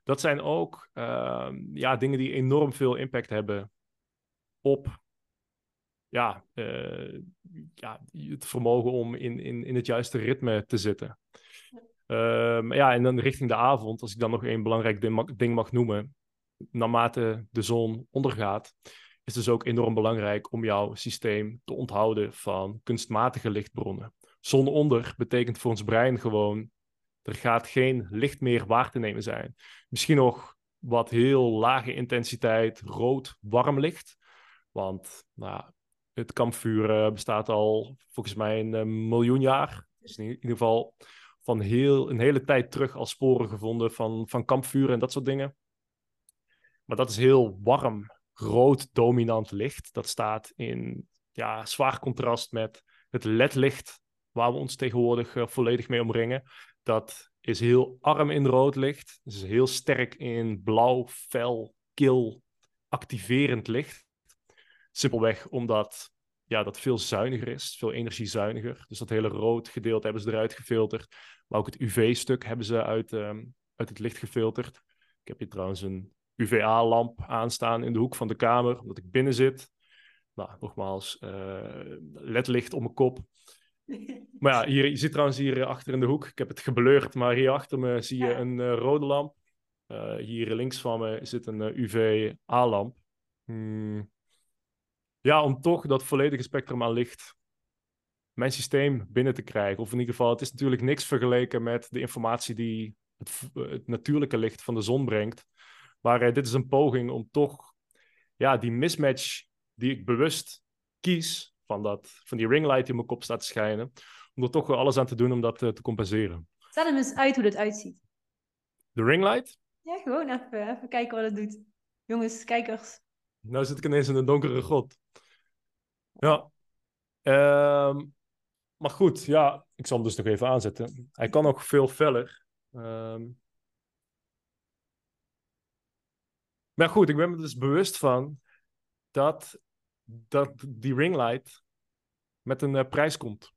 Speaker 2: Dat zijn ook uh, ja, dingen die enorm veel impact hebben op ja, uh, ja, het vermogen om in, in, in het juiste ritme te zitten. Uh, ja, en dan richting de avond, als ik dan nog één belangrijk ding mag, ding mag noemen, naarmate de zon ondergaat, is dus ook enorm belangrijk om jouw systeem te onthouden van kunstmatige lichtbronnen. Zon onder betekent voor ons brein gewoon, er gaat geen licht meer waar te nemen zijn. Misschien nog wat heel lage intensiteit rood warm licht. Want nou, het kampvuur bestaat al volgens mij een, een miljoen jaar. Dus in ieder geval van heel, een hele tijd terug al sporen gevonden van, van kampvuren en dat soort dingen. Maar dat is heel warm, rood, dominant licht. Dat staat in ja, zwaar contrast met het ledlicht waar we ons tegenwoordig uh, volledig mee omringen. Dat is heel arm in rood licht. Is heel sterk in blauw, fel, kil, activerend licht. Simpelweg omdat ja, dat veel zuiniger is, veel energiezuiniger. Dus dat hele rood gedeelte hebben ze eruit gefilterd. Maar ook het UV-stuk hebben ze uit, um, uit het licht gefilterd. Ik heb hier trouwens een UVA-lamp aanstaan in de hoek van de kamer, omdat ik binnen zit. Nou, nogmaals, uh, ledlicht om mijn kop. Maar ja, hier, je zit trouwens hier achter in de hoek. Ik heb het gebleurd, maar hier achter me zie je een uh, rode lamp. Uh, hier links van me zit een UV-A-lamp. Hmm. Ja, om toch dat volledige spectrum aan licht mijn systeem binnen te krijgen. Of in ieder geval, het is natuurlijk niks vergeleken met de informatie die het, het natuurlijke licht van de zon brengt. Maar uh, dit is een poging om toch ja, die mismatch die ik bewust kies van, dat, van die ringlight die in mijn kop staat te schijnen, om er toch wel alles aan te doen om dat uh, te compenseren.
Speaker 1: Stel hem eens uit hoe dit uitziet.
Speaker 2: De ringlight?
Speaker 1: Ja, gewoon even, even kijken wat het doet. Jongens, kijkers.
Speaker 2: Nou zit ik ineens in een donkere grot. Ja. Um, maar goed, ja, ik zal hem dus nog even aanzetten. Hij kan nog veel feller. Um... Maar goed, ik ben me dus bewust van dat, dat die ringlight met een uh, prijs komt.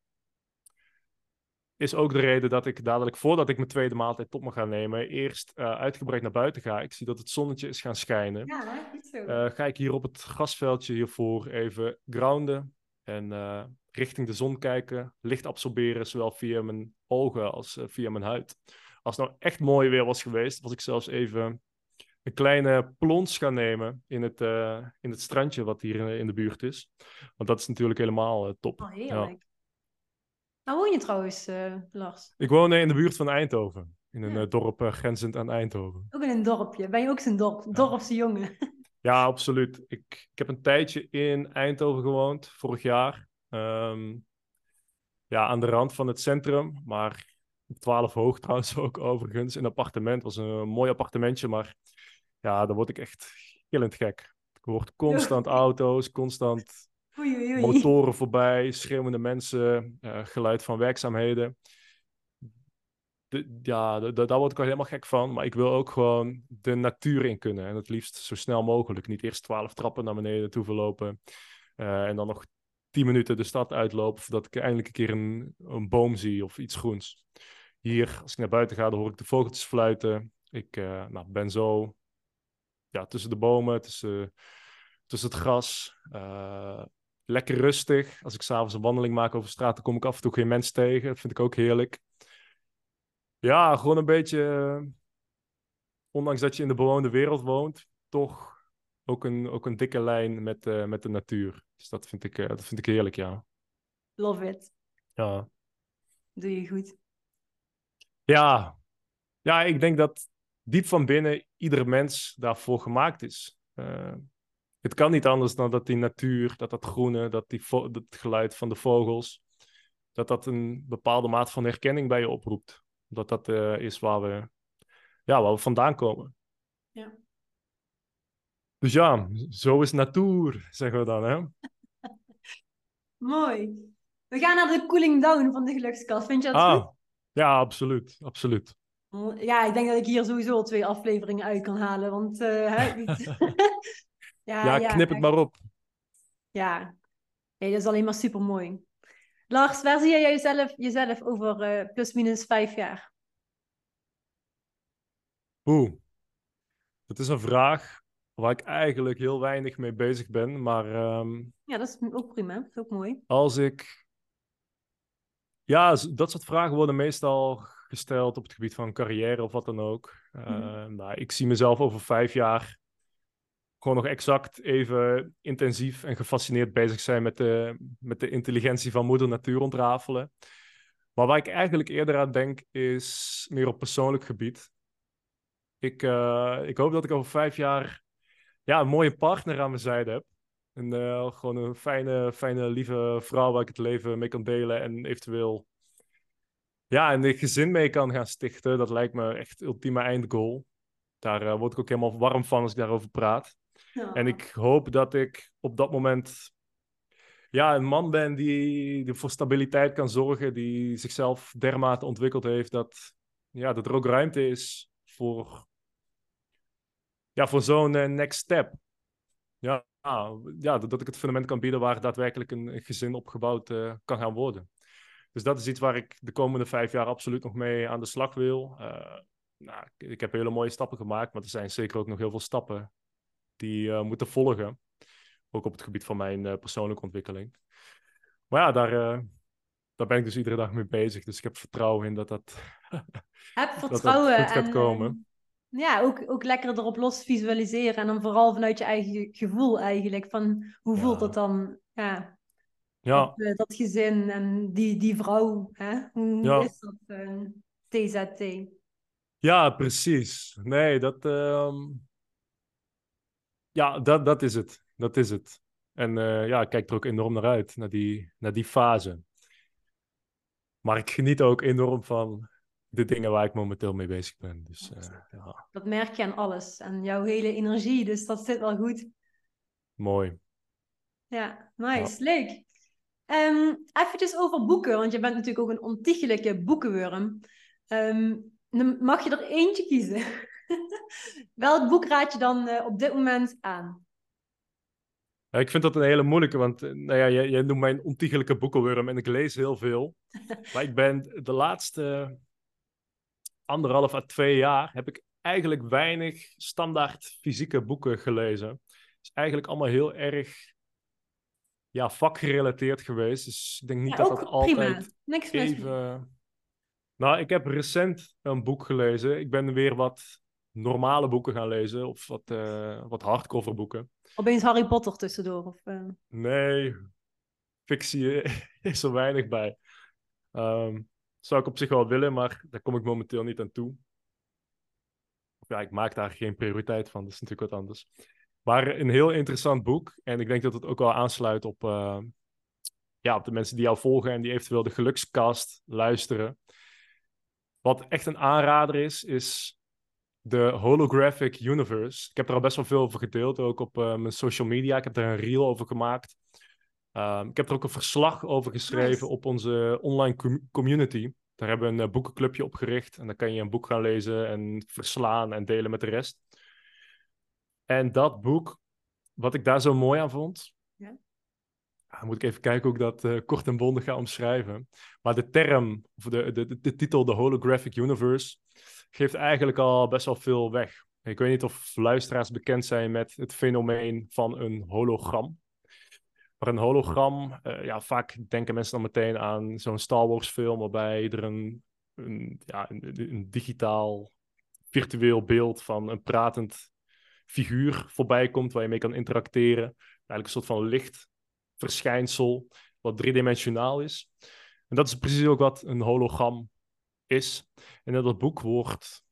Speaker 2: Is ook de reden dat ik dadelijk, voordat ik mijn tweede maaltijd op me ga nemen, eerst uh, uitgebreid naar buiten ga. Ik zie dat het zonnetje is gaan schijnen.
Speaker 1: Ja, goed zo.
Speaker 2: Uh, ga ik hier op het grasveldje hiervoor even grounden. En richting de zon kijken, licht absorberen, zowel via mijn ogen als via mijn huid. Als het nou echt mooi weer was geweest, was ik zelfs even een kleine plons gaan nemen in het, in het strandje wat hier in, in, de buurt is. Want dat is natuurlijk helemaal top.
Speaker 1: Oh, heerlijk. Ja. Waar woon je trouwens, Lars?
Speaker 2: Ik woon in de buurt van Eindhoven. In een ja. dorp grenzend aan Eindhoven.
Speaker 1: Ook in een dorpje. Ben je ook zo'n dorp, ja. dorpse jongen? (laughs)
Speaker 2: Ja, absoluut. Ik, ik heb een tijdje in Eindhoven gewoond, vorig jaar. Um, ja, aan de rand van het centrum, maar op 12 hoog (laughs) trouwens ook overigens. Een appartement, was een mooi appartementje, maar ja, daar word ik echt gillend gek. Ik hoor constant (laughs) auto's, constant motoren voorbij, schreeuwende mensen, uh, geluid van werkzaamheden. De, ja, daar word ik al helemaal gek van. Maar ik wil ook gewoon de natuur in kunnen. En het liefst zo snel mogelijk. Niet eerst twaalf trappen naar beneden toe verlopen. Uh, en dan nog tien minuten de stad uitloop, voordat ik eindelijk een keer een, een boom zie of iets groens. Hier, als ik naar buiten ga, dan hoor ik de vogeltjes fluiten. Ik uh, nou, ben zo ja, tussen de bomen, tussen, tussen het gras. Lekker rustig. Als ik s'avonds een wandeling maak over straat, dan kom ik af en toe geen mens tegen. Dat vind ik ook heerlijk. Ja, gewoon een beetje, eh, ondanks dat je in de bewoonde wereld woont, toch ook een, ook een dikke lijn met, uh, met de natuur. Dus dat vind, ik, uh, dat vind ik heerlijk, ja.
Speaker 1: Love it.
Speaker 2: Ja.
Speaker 1: Doe je goed.
Speaker 2: Ja. Ja, ik denk dat diep van binnen ieder mens daarvoor gemaakt is. Uh, het kan niet anders dan dat die natuur, dat dat groene, dat die dat geluid van de vogels, dat dat een bepaalde mate van herkenning bij je oproept. Dat dat uh, is waar we, ja, waar we vandaan komen.
Speaker 1: Ja.
Speaker 2: Dus ja, zo is natuur, zeggen we dan. Hè? (laughs)
Speaker 1: Mooi. We gaan naar de cooling down van de gelukskast. Vind je dat
Speaker 2: ah,
Speaker 1: goed?
Speaker 2: Ja, absoluut. absoluut.
Speaker 1: Ja, ik denk dat ik hier sowieso twee afleveringen uit kan halen. Want uh, (laughs) (laughs)
Speaker 2: ja, ja, knip het maar op.
Speaker 1: Ja, dat is alleen maar super mooi. Lars, waar zie jij jezelf, jezelf over uh, plus minus vijf jaar?
Speaker 2: Oeh, dat is een vraag waar ik eigenlijk heel weinig mee bezig ben. Maar, um,
Speaker 1: ja, dat is ook prima. Dat is ook mooi.
Speaker 2: Als ik. Ja, dat soort vragen worden meestal gesteld op het gebied van carrière of wat dan ook. Uh, mm. nou, ik zie mezelf over vijf jaar gewoon nog exact even intensief en gefascineerd bezig zijn met de, met de intelligentie van moeder natuur ontrafelen. Maar waar ik eigenlijk eerder aan denk, is meer op persoonlijk gebied. Ik, uh, ik hoop dat ik over vijf jaar ja, een mooie partner aan mijn zijde heb. Een, uh, gewoon een fijne, fijne, lieve vrouw waar ik het leven mee kan delen en eventueel ja, een gezin mee kan gaan stichten. Dat lijkt me echt ultieme eindgoal. Daar uh, word ik ook helemaal warm van als ik daarover praat. En ik hoop dat ik op dat moment ja, een man ben die, voor stabiliteit kan zorgen, die zichzelf dermate ontwikkeld heeft dat, ja, dat er ook ruimte is voor ja, voor zo'n uh, next step. Ja, ja, dat ik het fundament kan bieden waar daadwerkelijk een, gezin opgebouwd uh, kan gaan worden. Dus dat is iets waar ik de komende vijf jaar absoluut nog mee aan de slag wil. Uh, nou, ik heb hele mooie stappen gemaakt, maar er zijn zeker ook nog heel veel stappen die moeten volgen. Ook op het gebied van mijn persoonlijke ontwikkeling. Maar ja, daar, daar ben ik dus iedere dag mee bezig. Dus ik heb vertrouwen in dat dat, (laughs)
Speaker 1: heb vertrouwen
Speaker 2: dat, dat goed gaat komen
Speaker 1: ja, ook, ook lekker erop los visualiseren. En dan vooral vanuit je eigen gevoel eigenlijk. Van hoe voelt dat dan? Ja.
Speaker 2: ja.
Speaker 1: Dat, dat, gezin en die, die vrouw. Hè? Hoe ja. is dat? Uh, eh, TZT.
Speaker 2: Ja, precies. Nee, dat... Uh... Ja, dat, dat is het. Dat is het. En uh, ja, ik kijk er ook enorm naar uit, naar die, naar die fase. Maar ik geniet ook enorm van de dingen waar ik momenteel mee bezig ben. Dus, uh, ja.
Speaker 1: Dat merk je aan alles, aan jouw hele energie, dus dat zit wel goed.
Speaker 2: Mooi.
Speaker 1: Ja, nice, leuk. Um, even over boeken, want je bent natuurlijk ook een ontiegelijke boekenworm. Um, dan mag je er eentje kiezen. (laughs) Welk boek raad je dan uh, op dit moment aan?
Speaker 2: Ja, ik vind dat een hele moeilijke, want uh, nou ja, jij, jij noemt mij een ontiegelijke boekenworm en ik lees heel veel. (laughs) maar ik ben de laatste anderhalf à twee jaar heb ik eigenlijk weinig standaard fysieke boeken gelezen. Het is eigenlijk allemaal heel erg ja, vakgerelateerd geweest. Dus ik denk niet dat dat altijd
Speaker 1: Niks
Speaker 2: even... Nou, ik heb recent een boek gelezen. Ik ben weer wat normale boeken gaan lezen. Of wat, uh, wat hardcover boeken.
Speaker 1: Opeens Harry Potter tussendoor? Of, uh...
Speaker 2: Nee, fictie (laughs) is er weinig bij. Um, zou ik op zich wel willen, maar daar kom ik momenteel niet aan toe. Ja, ik maak daar geen prioriteit van, dat is natuurlijk wat anders. Maar een heel interessant boek. En ik denk dat het ook wel aansluit op, uh, ja, op de mensen die jou volgen en die eventueel de gelukskast luisteren. Wat echt een aanrader is, is de Holographic Universe. Ik heb er al best wel veel over gedeeld, ook op uh, mijn social media. Ik heb er een reel over gemaakt. Um, ik heb er ook een verslag over geschreven nice. op onze online com community. Daar hebben we een uh, boekenclubje opgericht. En dan kan je een boek gaan lezen en verslaan en delen met de rest. En dat boek, wat ik daar zo mooi aan vond. Ja. moet ik even kijken hoe ik dat uh, kort en bondig ga omschrijven. Maar de term, of de, de, de, de titel, de Holographic Universe, geeft eigenlijk al best wel veel weg. Ik weet niet of luisteraars bekend zijn met het fenomeen van een hologram. Maar een hologram, uh, ja, vaak denken mensen dan meteen aan zo'n Star Wars film waarbij er een, een, ja, een, een, digitaal virtueel beeld van een pratend figuur voorbij komt waar je mee kan interacteren. Eigenlijk een soort van lichtverschijnsel wat driedimensionaal is. En dat is precies ook wat een hologram is. En in dat boek wordt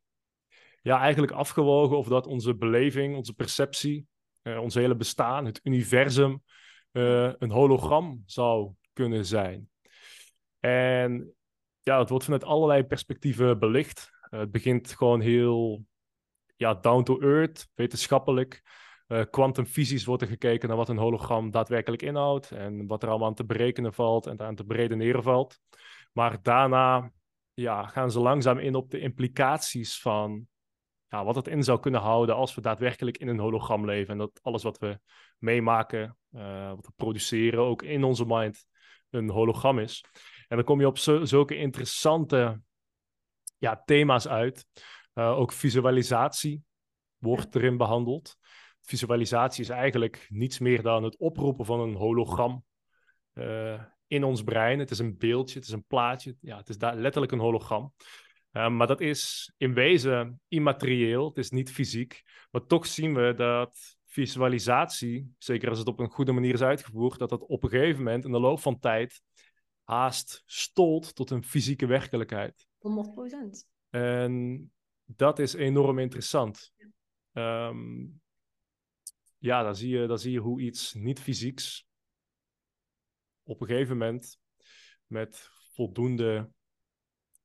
Speaker 2: ja, eigenlijk afgewogen of dat onze beleving, onze perceptie, uh, ons hele bestaan, het universum, uh, een hologram zou kunnen zijn. En ja, het wordt vanuit allerlei perspectieven belicht. Uh, het begint gewoon heel ja, down to earth, wetenschappelijk. Quantumfysisch wordt er gekeken naar wat een hologram daadwerkelijk inhoudt en wat er allemaal aan te berekenen valt en aan te beredeneren valt. Maar daarna ja, gaan ze langzaam in op de implicaties van ja, wat het in zou kunnen houden als we daadwerkelijk in een hologram leven. En dat alles wat we meemaken, uh, wat we produceren, ook in onze mind een hologram is. En dan kom je op zulke interessante ja, thema's uit. Uh, ook visualisatie wordt erin behandeld. Visualisatie is eigenlijk niets meer dan het oproepen van een hologram uh, in ons brein. Het is een beeldje, het is een plaatje. Ja, het is daar letterlijk een hologram. Uh, maar dat is in wezen immaterieel, het is niet fysiek. Maar toch zien we dat visualisatie, zeker als het op een goede manier is uitgevoerd, dat dat op een gegeven moment in de loop van tijd haast stolt tot een fysieke werkelijkheid.
Speaker 1: 100%.
Speaker 2: En dat is enorm interessant. Um, ja, dan zie, je, dan zie je hoe iets niet fysieks op een gegeven moment met voldoende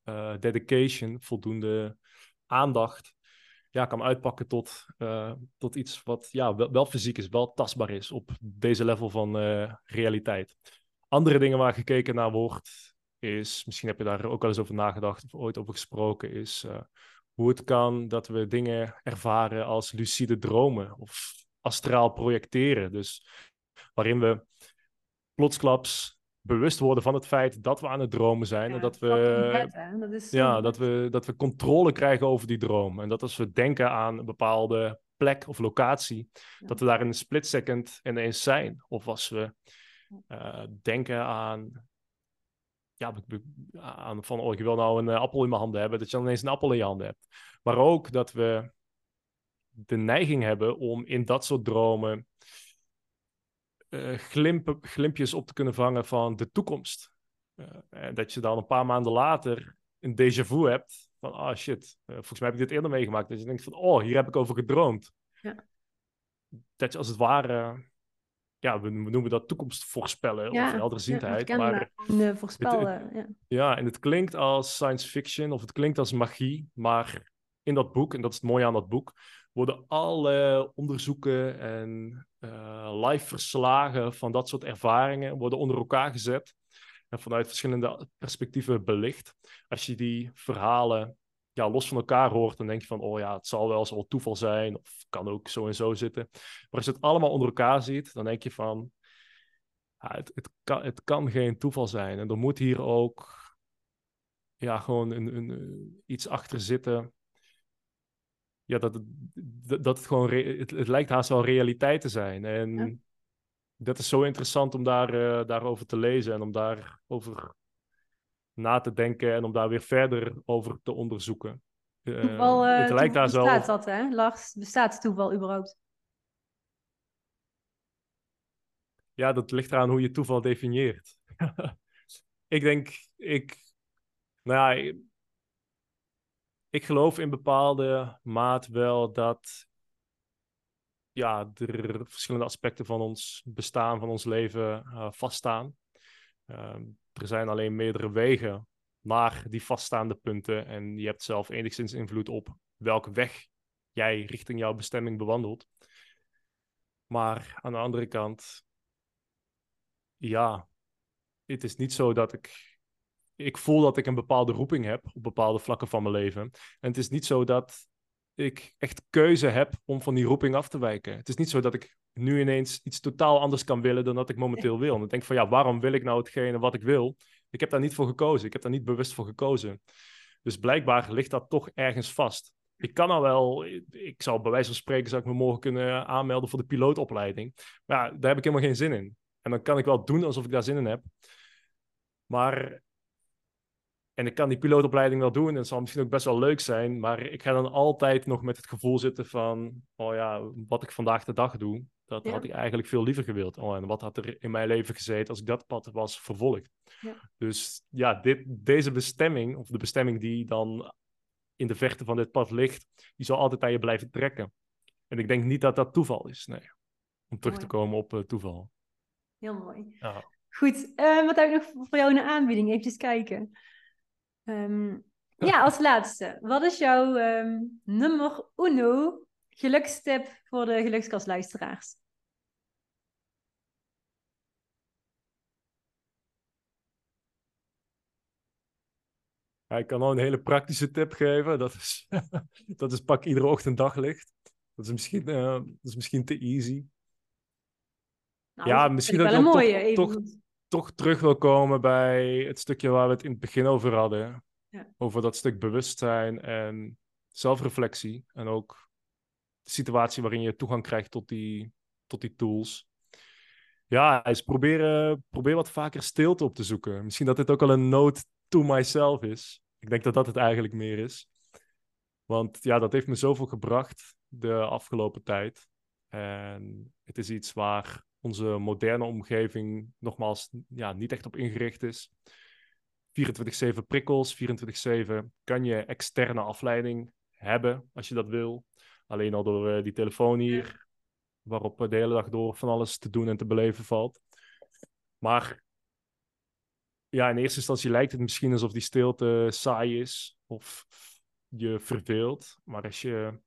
Speaker 2: uh, dedication, voldoende aandacht, ja, kan uitpakken tot, uh, tot iets wat ja, wel, fysiek is, wel tastbaar is op deze level van uh, realiteit. Andere dingen waar gekeken naar wordt, is, misschien heb je daar ook wel eens over nagedacht of ooit over gesproken, is hoe het kan dat we dingen ervaren als lucide dromen of astraal projecteren. Dus waarin we plotsklaps bewust worden van het feit dat we aan het dromen zijn. en dat we, dat is ja, dat, we, dat we controle krijgen over die droom. En dat als we denken aan een bepaalde plek of locatie, dat we daar in een split second ineens zijn. Of als we uh, denken aan, ja, aan van, oh, ik wil nou een uh, appel in mijn handen hebben, dat je dan ineens een appel in je handen hebt. Maar ook dat we de neiging hebben om in dat soort dromen uh, glimp, glimpjes op te kunnen vangen van de toekomst. Uh, en dat je dan een paar maanden later een déjà vu hebt van, ah oh shit, uh, volgens mij heb ik dit eerder meegemaakt. Dat je denkt van, oh, hier heb ik over gedroomd. Ja. Dat je als het ware, ja, we, noemen dat toekomst voorspellen ja, of helderziendheid. Ja, maar
Speaker 1: voorspellen,
Speaker 2: ja. ja, en het klinkt als science fiction of het klinkt als magie, maar in dat boek, en dat is het mooie aan dat boek, worden alle onderzoeken en uh, live verslagen van dat soort ervaringen worden onder elkaar gezet en vanuit verschillende perspectieven belicht. Als je die verhalen ja, los van elkaar hoort, dan denk je van, oh ja, het zal wel zo toeval zijn, of kan ook zo en zo zitten. Maar als je het allemaal onder elkaar ziet, dan denk je van, ja, het, het, kan, het kan geen toeval zijn. En er moet hier ook ja, gewoon een, een, iets achter zitten ja, dat, het, dat het gewoon, het, het, lijkt haast wel realiteit te zijn. En dat is zo interessant om daar, uh, daarover te lezen en om daarover na te denken en om daar weer verder over te onderzoeken.
Speaker 1: Uh, toeval, uh, het lijkt daar zo. Bestaat dat, hè? Lars, bestaat toeval überhaupt?
Speaker 2: Ja, dat ligt eraan hoe je toeval definieert. (laughs) ik denk, ik, nou ja, ik geloof in bepaalde maat wel dat ja, er verschillende aspecten van ons bestaan, van ons leven uh, vaststaan. Uh, er zijn alleen meerdere wegen naar die vaststaande punten en je hebt zelf enigszins invloed op welke weg jij richting jouw bestemming bewandelt. Maar aan de andere kant, ja, het is niet zo dat ik ik voel dat ik een bepaalde roeping heb op bepaalde vlakken van mijn leven. En het is niet zo dat ik echt keuze heb om van die roeping af te wijken. Het is niet zo dat ik nu ineens iets totaal anders kan willen dan dat ik momenteel wil. En dan denk ik van ja, waarom wil ik nou hetgene wat ik wil? Ik heb daar niet voor gekozen. Ik heb daar niet bewust voor gekozen. Dus blijkbaar ligt dat toch ergens vast. Ik kan al wel, ik zou bij wijze van spreken, zou ik me morgen kunnen aanmelden voor de pilootopleiding. Maar ja, daar heb ik helemaal geen zin in. En dan kan ik wel doen alsof ik daar zin in heb. Maar en ik kan die pilootopleiding wel doen en het zal misschien ook best wel leuk zijn, maar ik ga dan altijd nog met het gevoel zitten van, oh ja, wat ik vandaag de dag doe, dat had ik eigenlijk veel liever gewild. Oh, en wat had er in mijn leven gezeten als ik dat pad was vervolgd. Ja. Dus ja, dit, deze bestemming, of de bestemming die dan in de verte van dit pad ligt, die zal altijd aan je blijven trekken. En ik denk niet dat dat toeval is, nee. Om terug te komen op uh, toeval.
Speaker 1: Heel mooi. Ja. Goed, uh, wat heb ik nog voor jou in de aanbieding? Even kijken. Um, ja, als laatste. Wat is jouw um, nummer uno gelukstip voor de gelukskastluisteraars?
Speaker 2: ik kan al een hele praktische tip geven. Dat is, (laughs) dat is pak iedere ochtend daglicht. Dat is misschien, uh, dat is misschien te easy. Nou, ja, misschien dat ik toch, toch, toch terug wil komen bij het stukje waar we het in het begin over hadden. Ja. Over dat stuk bewustzijn en zelfreflectie. En ook de situatie waarin je toegang krijgt tot die, tot die tools. Ja, is proberen, probeer wat vaker stilte op te zoeken. Misschien dat dit ook al een note to myself is. Ik denk dat dat het eigenlijk meer is. Want ja, dat heeft me zoveel gebracht de afgelopen tijd. En het is iets waar onze moderne omgeving nogmaals ja, niet echt op ingericht is. 24-7 prikkels, 24-7 kan je externe afleiding hebben als je dat wil. Alleen al door die telefoon hier, waarop de hele dag door van alles te doen en te beleven valt. Maar ja, in eerste instantie lijkt het misschien alsof die stilte saai is of je verveelt. Maar als je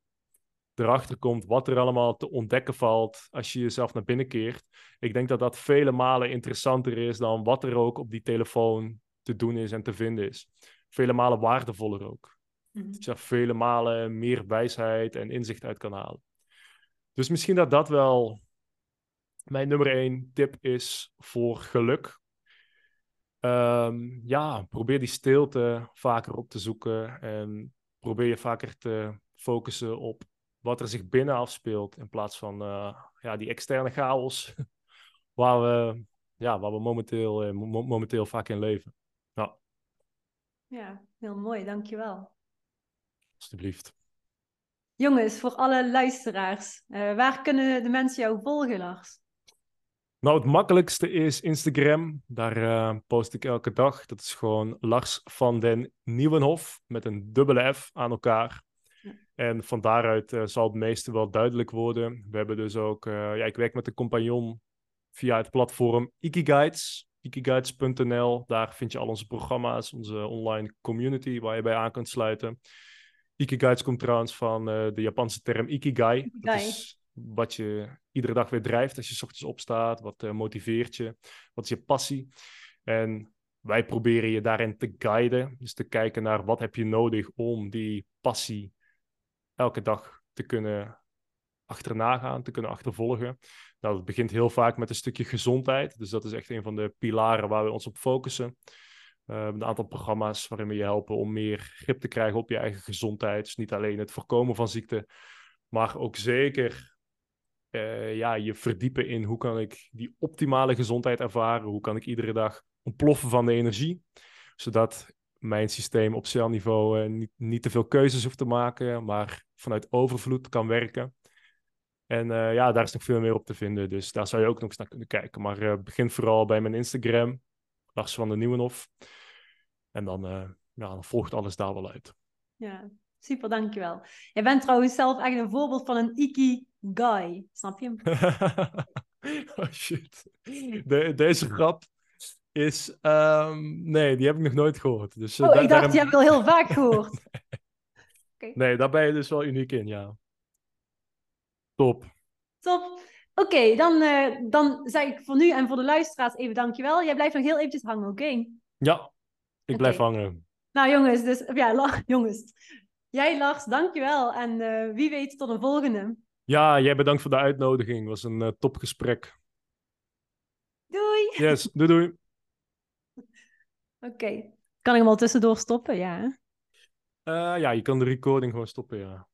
Speaker 2: erachter komt wat er allemaal te ontdekken valt als je jezelf naar binnen keert, ik denk dat dat vele malen interessanter is dan wat er ook op die telefoon te doen is en te vinden is. Vele malen waardevoller ook. Mm Dat je er vele malen meer wijsheid en inzicht uit kan halen. Dus misschien dat dat wel mijn nummer één tip is voor geluk. Um, ja, probeer die stilte vaker op te zoeken en probeer je vaker te focussen op wat er zich binnen afspeelt in plaats van uh, ja, die externe chaos (laughs) waar we, ja, waar we momenteel, uh, momenteel vaak in leven. Ja.
Speaker 1: ja, heel mooi, dankjewel.
Speaker 2: Alsjeblieft.
Speaker 1: Jongens, voor alle luisteraars, uh, waar kunnen de mensen jou volgen, Lars?
Speaker 2: Nou, het makkelijkste is Instagram. Daar uh, post ik elke dag. Dat is gewoon Lars van den Nieuwenhof met een dubbele F aan elkaar. En van daaruit uh, zal het meeste wel duidelijk worden. We hebben dus ook, uh, ja, ik werk met een compagnon via het platform Ikiguides. Ikiguides.nl. Daar vind je al onze programma's, onze online community waar je bij aan kunt sluiten. Ikiguides komt trouwens van de Japanse term Ikigai. Ikigai. Dat is wat je iedere dag weer drijft als je s ochtends opstaat. Wat motiveert je? Wat is je passie? En wij proberen je daarin te guiden. Dus te kijken naar wat heb je nodig om die passie elke dag te kunnen achterna gaan, te kunnen achtervolgen. Nou, dat begint heel vaak met een stukje gezondheid. Dus dat is echt een van de pilaren waar we ons op focussen. Een aantal programma's waarin we je helpen om meer grip te krijgen op je eigen gezondheid. Dus niet alleen het voorkomen van ziekte, maar ook zeker uh, ja, je verdiepen in hoe kan ik die optimale gezondheid ervaren, hoe kan ik iedere dag ontploffen van de energie, zodat mijn systeem op celniveau uh, niet, niet te veel keuzes hoeft te maken, maar vanuit overvloed kan werken. En uh, ja, daar is nog veel meer op te vinden, dus daar zou je ook nog eens naar kunnen kijken. Maar begin vooral bij mijn Instagram, Lars van de Nieuwenhof. En dan, ja, dan volgt alles daar wel uit.
Speaker 1: Ja, super, dankjewel. Jij bent trouwens zelf echt een voorbeeld van een iki guy. Snap je hem? (laughs)
Speaker 2: oh shit. De, deze grap is. Um, nee, die heb ik nog nooit gehoord. Dus,
Speaker 1: uh, oh, ik dacht, die heb ik al heel vaak gehoord. (laughs)
Speaker 2: nee. Okay. nee, daar ben je dus wel uniek in, ja. Top.
Speaker 1: Top. Oké, okay, dan, uh, dan zeg ik voor nu en voor de luisteraars even dankjewel. Jij blijft nog heel eventjes hangen, oké? Okay?
Speaker 2: Ja, ik blijf hangen.
Speaker 1: Nou jongens, dus ja, (laughs) jongens. Jij Lars, dankjewel. En uh, wie weet tot een volgende.
Speaker 2: Ja, jij bedankt voor de uitnodiging. Het was een uh, topgesprek.
Speaker 1: Doei.
Speaker 2: Yes, doei doei.
Speaker 1: Oké. Kan ik hem al tussendoor stoppen? Ja.
Speaker 2: Uh, ja, je kan de recording gewoon stoppen, ja.